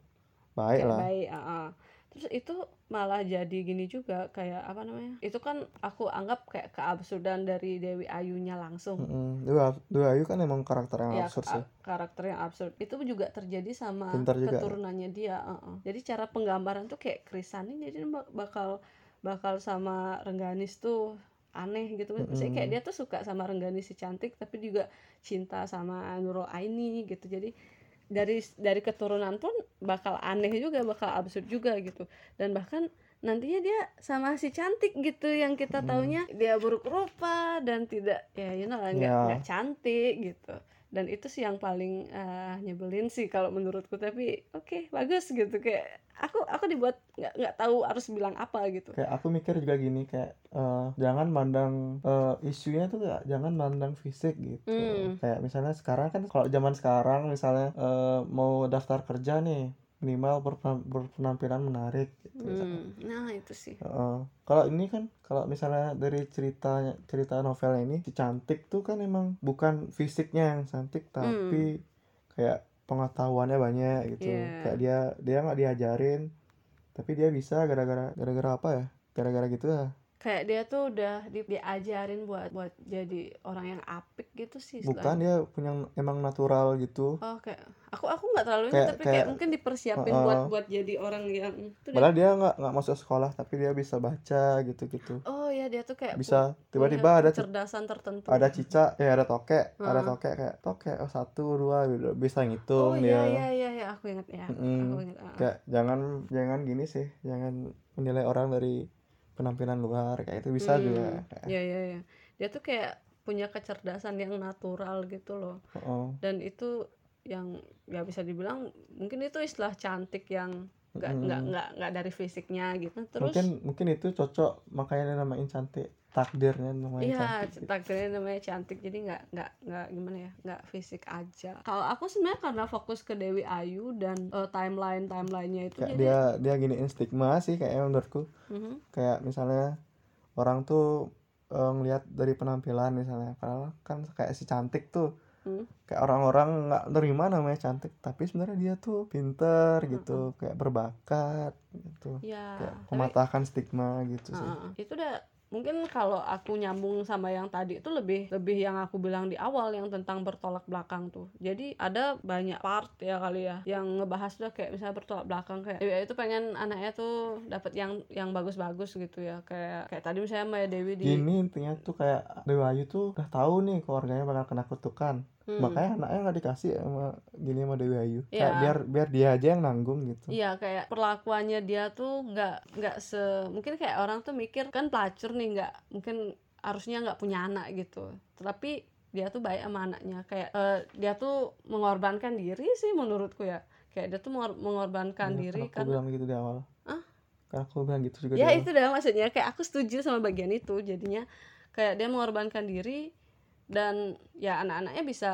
baik lah. baik ah, ah. terus itu malah jadi gini juga kayak apa namanya? Itu kan aku anggap kayak keabsurdan dari Dewi Ayunya langsung. Mm-mm. Dua, Dua Ayu kan emang karakter yang ya absurd sih. karakter yang absurd. Itu juga terjadi sama Pintar juga. keturunannya dia ah, ah. jadi cara penggambaran tuh kayak Krisan ini jadi bak- bakal bakal sama Rengganis tuh aneh gitu. Maksudnya kayak dia tuh suka sama Rengganis si cantik tapi juga cinta sama Nurul Aini gitu jadi dari dari keturunan pun bakal aneh juga bakal absurd juga gitu dan bahkan nantinya dia sama si cantik gitu yang kita Mm. taunya dia buruk rupa dan tidak ya you know nggak Ya. nggak cantik gitu dan itu sih yang paling eh, nyebelin sih kalau menurutku tapi oke bagus gitu. Kayak aku aku dibuat nggak nggak tahu harus bilang apa gitu. Kayak aku mikir juga gini kayak eh, jangan mandang eh, isunya tuh kayak jangan mandang fisik gitu. Hmm. kayak misalnya sekarang kan kalau zaman sekarang misalnya eh, mau daftar kerja nih minimal berpen- berpenampilan menarik gitu. Hmm, nah itu sih Heeh. kalau ini kan kalau misalnya dari ceritanya cerita novelnya ini si cantik tuh kan emang bukan fisiknya yang cantik tapi kayak pengetahuannya banyak gitu Iya. kayak dia dia nggak diajarin tapi dia bisa gara-gara gara-gara apa ya gara-gara gitu ya kayak dia tuh udah di- diajarin buat buat jadi orang yang apik gitu sih bukan dia punya emang natural gitu oh kayak aku aku nggak terlalu ini Kayak- tapi kayak, kayak- mungkin dipersiapin Uh-uh. buat buat jadi orang yang padahal dia nggak nggak masuk sekolah tapi dia bisa baca gitu-gitu oh ya dia tuh kayak bisa tiba-tiba ada kecerdasan tertentu ada cicak ya ada tokek ada Uh-uh. tokek kayak tokek oh satu dua gitu. bisa ngitung oh dia iya iya iya ya, aku ingat ya Mm-mm. aku ingat ah. kayak jangan jangan gini sih jangan menilai orang dari penampilan luar kayak itu bisa Hmm, juga Iya iya iya. Dia tuh kayak punya kecerdasan yang natural gitu loh. oh, Dan itu yang ya bisa dibilang mungkin itu istilah cantik yang nggak nggak nggak nggak dari fisiknya gitu. Terus mungkin mungkin itu cocok makanya namain cantik takdirnya namanya Iya, cantik gitu. takdirnya namanya cantik, jadi nggak nggak nggak gimana ya, nggak fisik aja. Kalau aku sebenarnya karena fokus ke Dewi Ayu dan eh, timeline timelinenya itu kayak jadi, dia dia giniin stigma sih kayaknya menurutku Mhm. kayak misalnya orang tuh eh, ngelihat dari penampilan misalnya karena kan kayak si cantik tuh Hmm. kayak orang-orang nggak terima namanya cantik tapi sebenarnya dia tuh pinter gitu kayak berbakat gitu ya, kayak tapi- mematahkan stigma gitu sih itu udah mungkin kalau aku nyambung sama yang tadi itu lebih lebih yang aku bilang di awal yang tentang bertolak belakang tuh. Jadi ada banyak part ya kali ya yang ngebahas tuh kayak misalnya bertolak belakang kayak Dewi Ayu tuh pengen anaknya tuh dapat yang yang bagus-bagus gitu ya. Kayak kayak tadi misalnya Maya Dewi di gini intinya tuh kayak Dewa Ayu tuh udah tahu nih keluarganya bakal kena kutukan Hmm. makanya anaknya nggak dikasih sama gini sama Dewi Ayu. Iya. kayak biar biar dia aja yang nanggung gitu. Iya kayak perlakuannya dia tuh nggak nggak se mungkin kayak orang tuh mikir kan pelacur nih nggak mungkin harusnya nggak punya anak gitu. Tapi dia tuh baik sama anaknya. Kayak eh, dia tuh mengorbankan diri sih menurutku ya. Kayak dia tuh mengor- mengorbankan Ya, diri kan aku karena bilang gitu di awal. Hah? kan aku bilang gitu juga ya itu dah maksudnya. Kayak aku setuju sama bagian itu. Jadinya kayak dia mengorbankan diri dan ya anak-anaknya bisa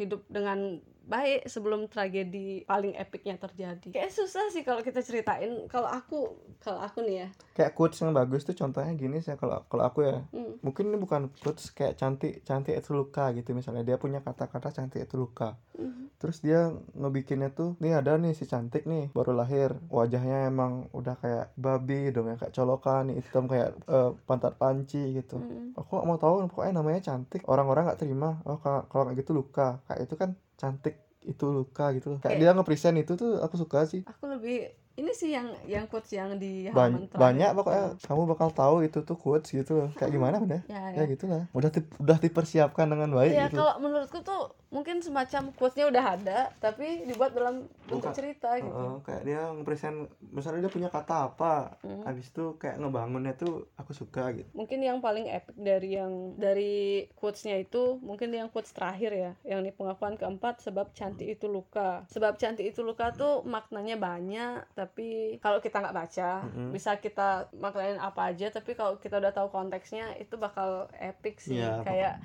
hidup dengan baik sebelum tragedi paling epicnya terjadi. Kayak susah sih kalau kita ceritain. Kalau aku kalau aku nih ya. Kayak quotes yang bagus tuh contohnya gini sih kalau kalau aku ya. Hmm. mungkin ini bukan quotes kayak cantik cantik itu luka gitu misalnya. Dia punya kata-kata cantik itu luka. Mhm. terus dia ngebikinnya tuh nih ada nih si cantik nih baru lahir. Wajahnya emang udah kayak babi dong ya kayak colokan nih hitam kayak eh, pantat panci gitu. Mhm. aku gak mau tahu pokoknya namanya cantik. Orang-orang nggak terima. Oh ka- kalau kayak gitu luka. Kayak itu kan cantik itu luka gitu loh. Kayak Kayak- dia nge-present itu tuh aku suka sih. Aku lebih ini sih yang yang quotes yang di halaman terakhir. banyak pokoknya. Kamu bakal tahu itu tuh quotes gitu loh. Kayak gimana udah? Ya, ya ya. gitu lah. Udah udah dipersiapkan dengan baik Ya, gitu. kalau menurutku tuh mungkin semacam quotesnya udah ada tapi dibuat dalam bentuk cerita gitu. Heeh, kayak dia nge-present misalnya dia punya kata apa Hmm. habis itu kayak ngebangunnya tuh aku suka gitu. Mungkin yang paling epic dari yang dari quotesnya itu mungkin yang quotes terakhir ya yang di pengakuan keempat sebab cantik itu luka. Sebab cantik itu luka tuh maknanya banyak tapi kalau kita nggak baca Mm-mm. bisa kita maknain apa aja tapi kalau kita udah tahu konteksnya itu bakal epic sih. Iya, kayak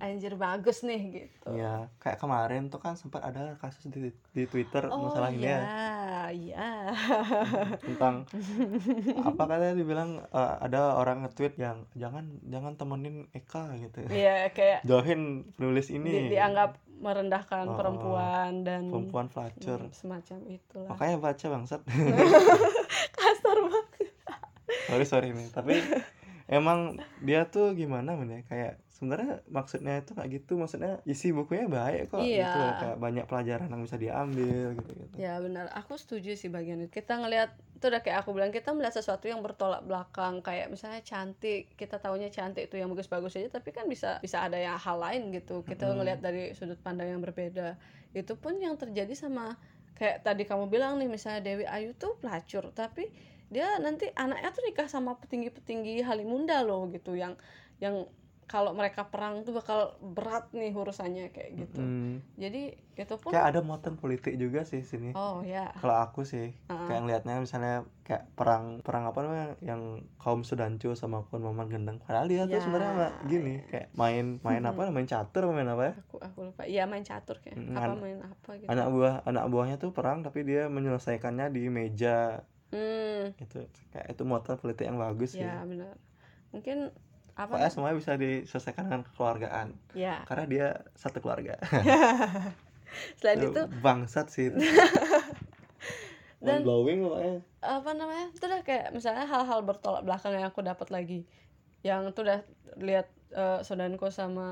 anjir bagus nih gitu. Ya kayak kemarin tuh kan sempat ada kasus di di Twitter oh masalah ini ya. iya. Iya tentang apa katanya dibilang eh, ada orang nge-tweet yang jangan jangan temenin Eka gitu. Iya kayak jauhin penulis di- ini dianggap merendahkan Oh, perempuan dan perempuan pelacur hmm, semacam itulah. Makanya baca bangsat. Kasar banget. Sorry sorry nih tapi emang dia tuh gimana men ya kayak sebenarnya maksudnya itu nggak gitu maksudnya isi bukunya baik kok Iya. gitu loh. kayak banyak pelajaran yang bisa diambil gitu gitu Ya benar, aku setuju sih bagian itu. Kita ngelihat itu udah kayak aku bilang kita melihat sesuatu yang bertolak belakang kayak misalnya cantik, kita taunya cantik itu yang bagus-bagus aja, tapi kan bisa bisa ada yang hal lain gitu. Kita Mm-mm. ngelihat dari sudut pandang yang berbeda. Itu pun yang terjadi sama kayak tadi kamu bilang nih misalnya Dewi Ayu tuh pelacur, tapi dia nanti anaknya tuh nikah sama petinggi-petinggi Halimunda loh gitu yang yang kalau mereka perang tuh bakal berat nih urusannya kayak gitu. Hmm, Jadi itu pun kayak ada muatan politik juga sih sini. Oh ya. kalau aku sih Heeh. kayak ngelihatnya misalnya kayak perang perang apa namanya yang kaum Sudancu sama kaum Maman Gendeng. Padahal dia tuh Ya. sebenarnya nggak gini kayak main main apa main catur main apa ya? Aku aku lupa. Iya main catur kayak Mm, apa an- main apa gitu. anak buah anak buahnya tuh perang tapi dia menyelesaikannya di meja. Hmm. Gitu kayak itu muatan politik yang bagus sih. ya benar. Mungkin apa Pokoknya semuanya bisa diselesaikan dengan kekeluargaan. Ya. Karena dia satu keluarga. Selain itu bangsat sih itu. Dan- blowing pokoknya. Apa namanya? Itu udah kayak misalnya hal-hal bertolak belakang yang aku dapat lagi. Yang tuh udah lihat eh, saudarku sama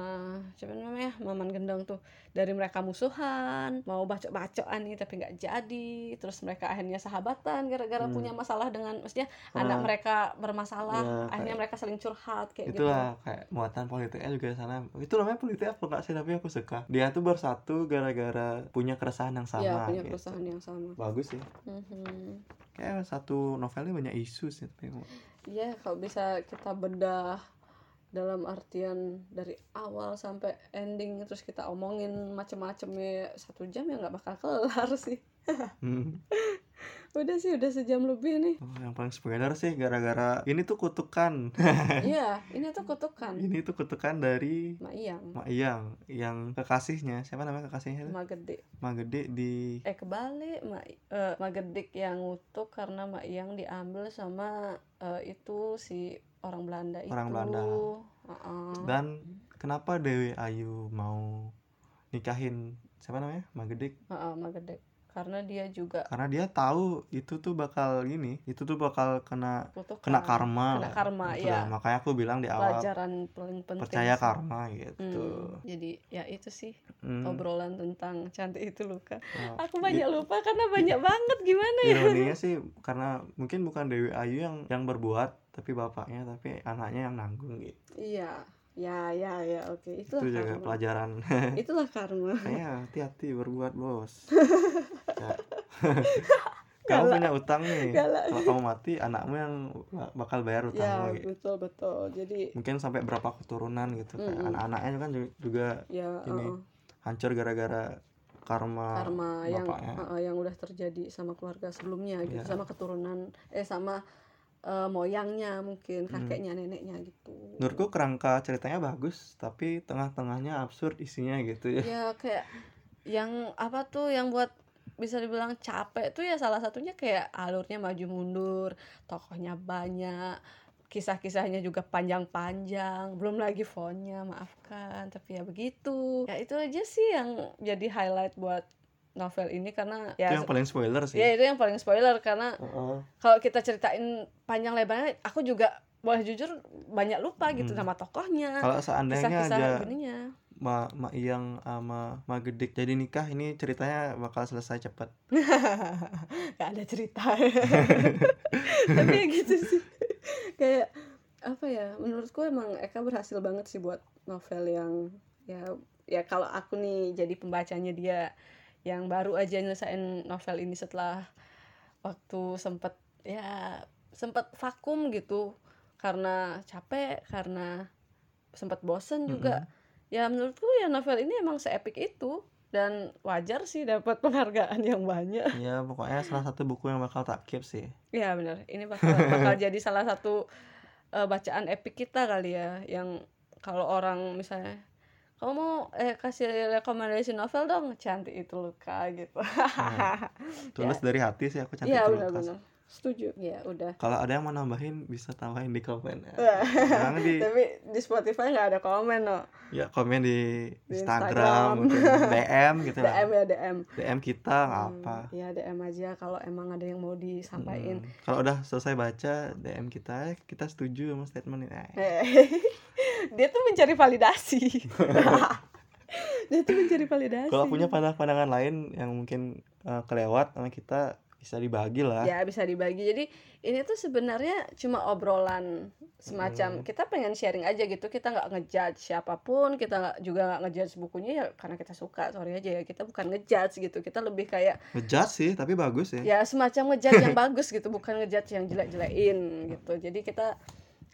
siapa namanya maman gendong tuh. Dari mereka musuhan mau bacok-bacokan nih tapi nggak jadi. Terus mereka akhirnya sahabatan gara-gara Hmm. punya masalah dengan maksudnya Karena anak mereka bermasalah Ya, akhirnya kayak- mereka saling curhat kayak gitu. Itulah kayak muatan politiknya juga sana. Itu namanya politik apa enggak sih tapi aku suka. Dia tuh bersatu gara-gara punya keresahan yang sama ya punya gitu. keresahan yang sama. Bagus sih. Mhm. kayak satu novelnya banyak isu sih tapi Iya, kalau bisa kita bedah dalam artian dari awal sampai ending terus kita omongin macem-macem ya satu jam ya nggak bakal kelar sih. Hmm. Udah sih, udah sejam lebih nih. Oh, yang paling spoiler sih gara-gara ini tuh kutukan Iya, ini tuh kutukan. ini tuh kutukan dari Mak Iyang, Mak Iyang yang kekasihnya siapa namanya kekasihnya Mak Gede. Mak Gede di Eh kebalik, Mak eh, Mak Gedik yang ngutuk karena Mak Iyang diambil sama eh, itu si orang Belanda itu. Orang Belanda. Heeh. dan kenapa Dewi Ayu mau nikahin siapa namanya Mak Gede Heeh, Mak Gede. Karena dia juga karena dia tahu itu tuh bakal gini itu tuh bakal kena kutukan. kena karma Kena karma, Gitu ya. lah. makanya aku bilang di awal pelajaran paling penting percaya sih. karma gitu Hmm, jadi ya itu sih Hmm. obrolan tentang cantik itu luka Oh, aku banyak lupa karena banyak banget gimana ya ironinya sih karena mungkin bukan Dewi Ayu yang yang berbuat tapi bapaknya tapi anaknya yang nanggung gitu iya ya ya ya oke itulah itu juga karma pelajaran itulah karma kayak hati-hati berbuat bos Ya. kamu Galak. punya utang nih Galak. kalau kamu mati anakmu yang ba- bakal bayar ya utangmu gitu. betul betul jadi mungkin sampai berapa keturunan gitu kayak Mm-mm. anak-anaknya kan ju- juga ya Ini, uh-uh, hancur gara-gara karma, karma yang bapaknya. uh-uh, yang udah terjadi sama keluarga sebelumnya gitu Iya. sama keturunan eh sama uh, moyangnya mungkin Hmm. kakeknya neneknya gitu. Menurutku kerangka ceritanya bagus tapi tengah-tengahnya absurd isinya gitu ya. Ya kayak yang apa tuh yang buat bisa dibilang capek tuh ya salah satunya kayak alurnya maju mundur tokohnya banyak kisah-kisahnya juga panjang-panjang belum lagi fontnya maafkan tapi ya begitu. Ya itu aja sih yang jadi highlight buat novel ini karena ya itu yang paling spoiler sih. ya itu yang paling spoiler karena Heeh. kalau kita ceritain panjang lebarnya aku juga boleh jujur banyak lupa gitu Hmm. nama tokohnya kalau seandainya aja begininya Ma, Ma Iyang sama Ma Gedik jadi nikah ini ceritanya bakal selesai cepet gak ada cerita. Tapi ya gitu sih. Kayak apa ya menurutku emang Eka berhasil banget sih buat novel yang ya ya kalau aku nih jadi pembacanya dia yang baru aja nyelesain novel ini setelah waktu sempet ya sempet vakum gitu. Karena capek karena sempet bosen juga. Ya menurutku ya novel ini emang seepik itu. Dan wajar sih dapat penghargaan yang banyak. Ya pokoknya salah satu buku yang bakal tak keep sih. Ya benar, ini bakal bakal jadi salah satu eh, bacaan epic kita kali ya, yang kalau orang misalnya kamu mau eh kasih rekomendasi novel dong, cantik itu luka gitu. tulus dari hati sih aku cantik Iya terluka. benar-benar, setuju. Ya udah. kalau ada yang mau nambahin bisa tambahin di komen ya. Jangan di Tapi di Spotify nggak ada komen no. ya komen di, Di Instagram, Instagram. DM gitu lah DM ya DM. DM kita Hmm, apa Iya DM aja kalau emang ada yang mau disampaikan. Hmm. kalau udah selesai baca DM kita kita setuju sama statement ini Eh. Dia tuh mencari validasi. Dia tuh mencari validasi. kalau punya pandangan-pandangan lain yang mungkin eh, kelewat sama kita bisa dibagi lah. Ya bisa dibagi. Jadi ini tuh sebenarnya cuma obrolan semacam Hmm. kita pengen sharing aja gitu. Kita nggak ngejudge siapa pun kita nggak juga nggak ngejudge bukunya ya karena kita suka. Sorry aja ya kita bukan ngejudge gitu. Kita lebih kayak ngejudge sih tapi bagus ya. Ya semacam ngejudge yang bagus gitu bukan ngejudge yang jelek-jelekin gitu. Jadi kita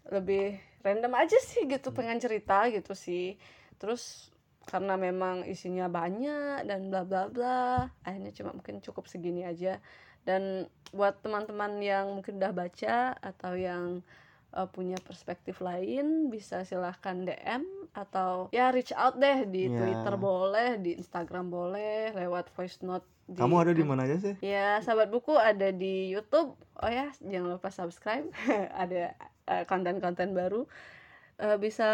lebih random aja sih gitu pengen cerita gitu sih. Terus karena memang isinya banyak dan bla bla bla akhirnya cuma mungkin cukup segini aja dan buat teman-teman yang mungkin udah baca atau yang uh, punya perspektif lain bisa silahkan DM atau ya reach out deh di Ya. Twitter boleh di Instagram boleh lewat voice note di kamu ada di mana aja sih Ya, sahabat buku ada di YouTube. Oh ya, jangan lupa subscribe. ada eh, konten-konten baru. Eh, bisa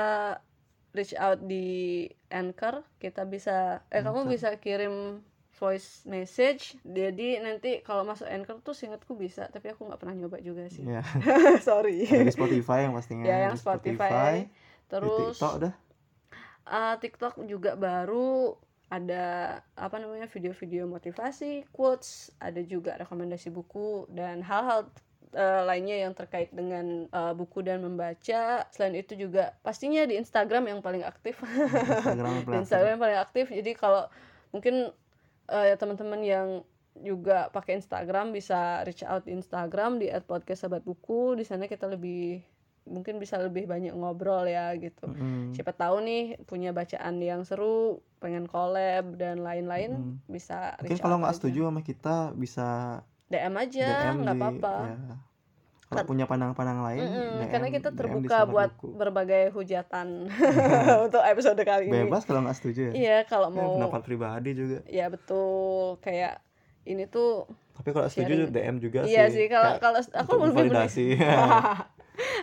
reach out di Anchor kita bisa eh kamu Anchor. bisa kirim voice message. Jadi nanti kalau masuk Anchor tuh seingatku bisa tapi aku nggak pernah nyoba juga sih. Ya sorry. Ada di Spotify yang pastinya. Ya yang Di Spotify, di terus TikTok dah. ah, TikTok juga baru. Ada apa namanya video-video motivasi quotes ada juga rekomendasi buku dan hal-hal eh, lainnya yang terkait dengan eh, buku dan membaca. Selain itu juga pastinya di Instagram yang paling aktif. Instagram di. Instagram yang paling aktif. Jadi kalau mungkin eh, teman-teman yang juga pakai Instagram bisa reach out di Instagram di @podcast sahabat buku di sana kita lebih mungkin bisa lebih banyak ngobrol ya gitu Mm-mm. siapa tahu nih punya bacaan yang seru pengen collab dan lain-lain Mm. bisa mungkin reach kalau nggak setuju sama kita bisa DM aja nggak apa-apa ya. Kalau punya pandangan-pandangan lain Mm-mm, DM karena kita terbuka buat buku. berbagai hujatan untuk episode kali ini. Bebas kalau nggak setuju ya, iya kalau Ya, mau pendapat pribadi juga. Ya betul. Kayak ini tuh tapi kalau setuju Sharing. DM juga iya sih. sih kalau kalau aku lebih validasi.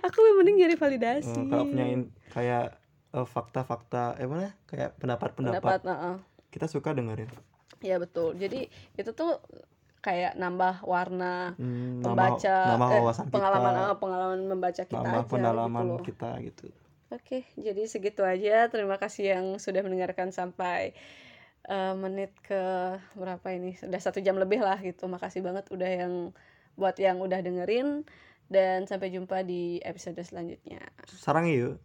Aku lebih mending nyari validasi. Eh, kalau punya kayak eh, fakta-fakta eh mana kayak pendapat-pendapat. Pendapat heeh. kita suka dengerin. Ya betul. Jadi itu tuh kayak nambah warna Hmm, pembaca nambah, nambah eh, pengalaman kita eh, pengalaman membaca kita nambah aja pendalaman gitu loh. kita gitu Oke, jadi segitu aja. Terima kasih yang sudah mendengarkan sampai eh, menit ke berapa ini? Sudah satu jam lebih lah gitu. Makasih banget udah yang buat yang udah dengerin dan sampai jumpa di episode selanjutnya. sarang yuk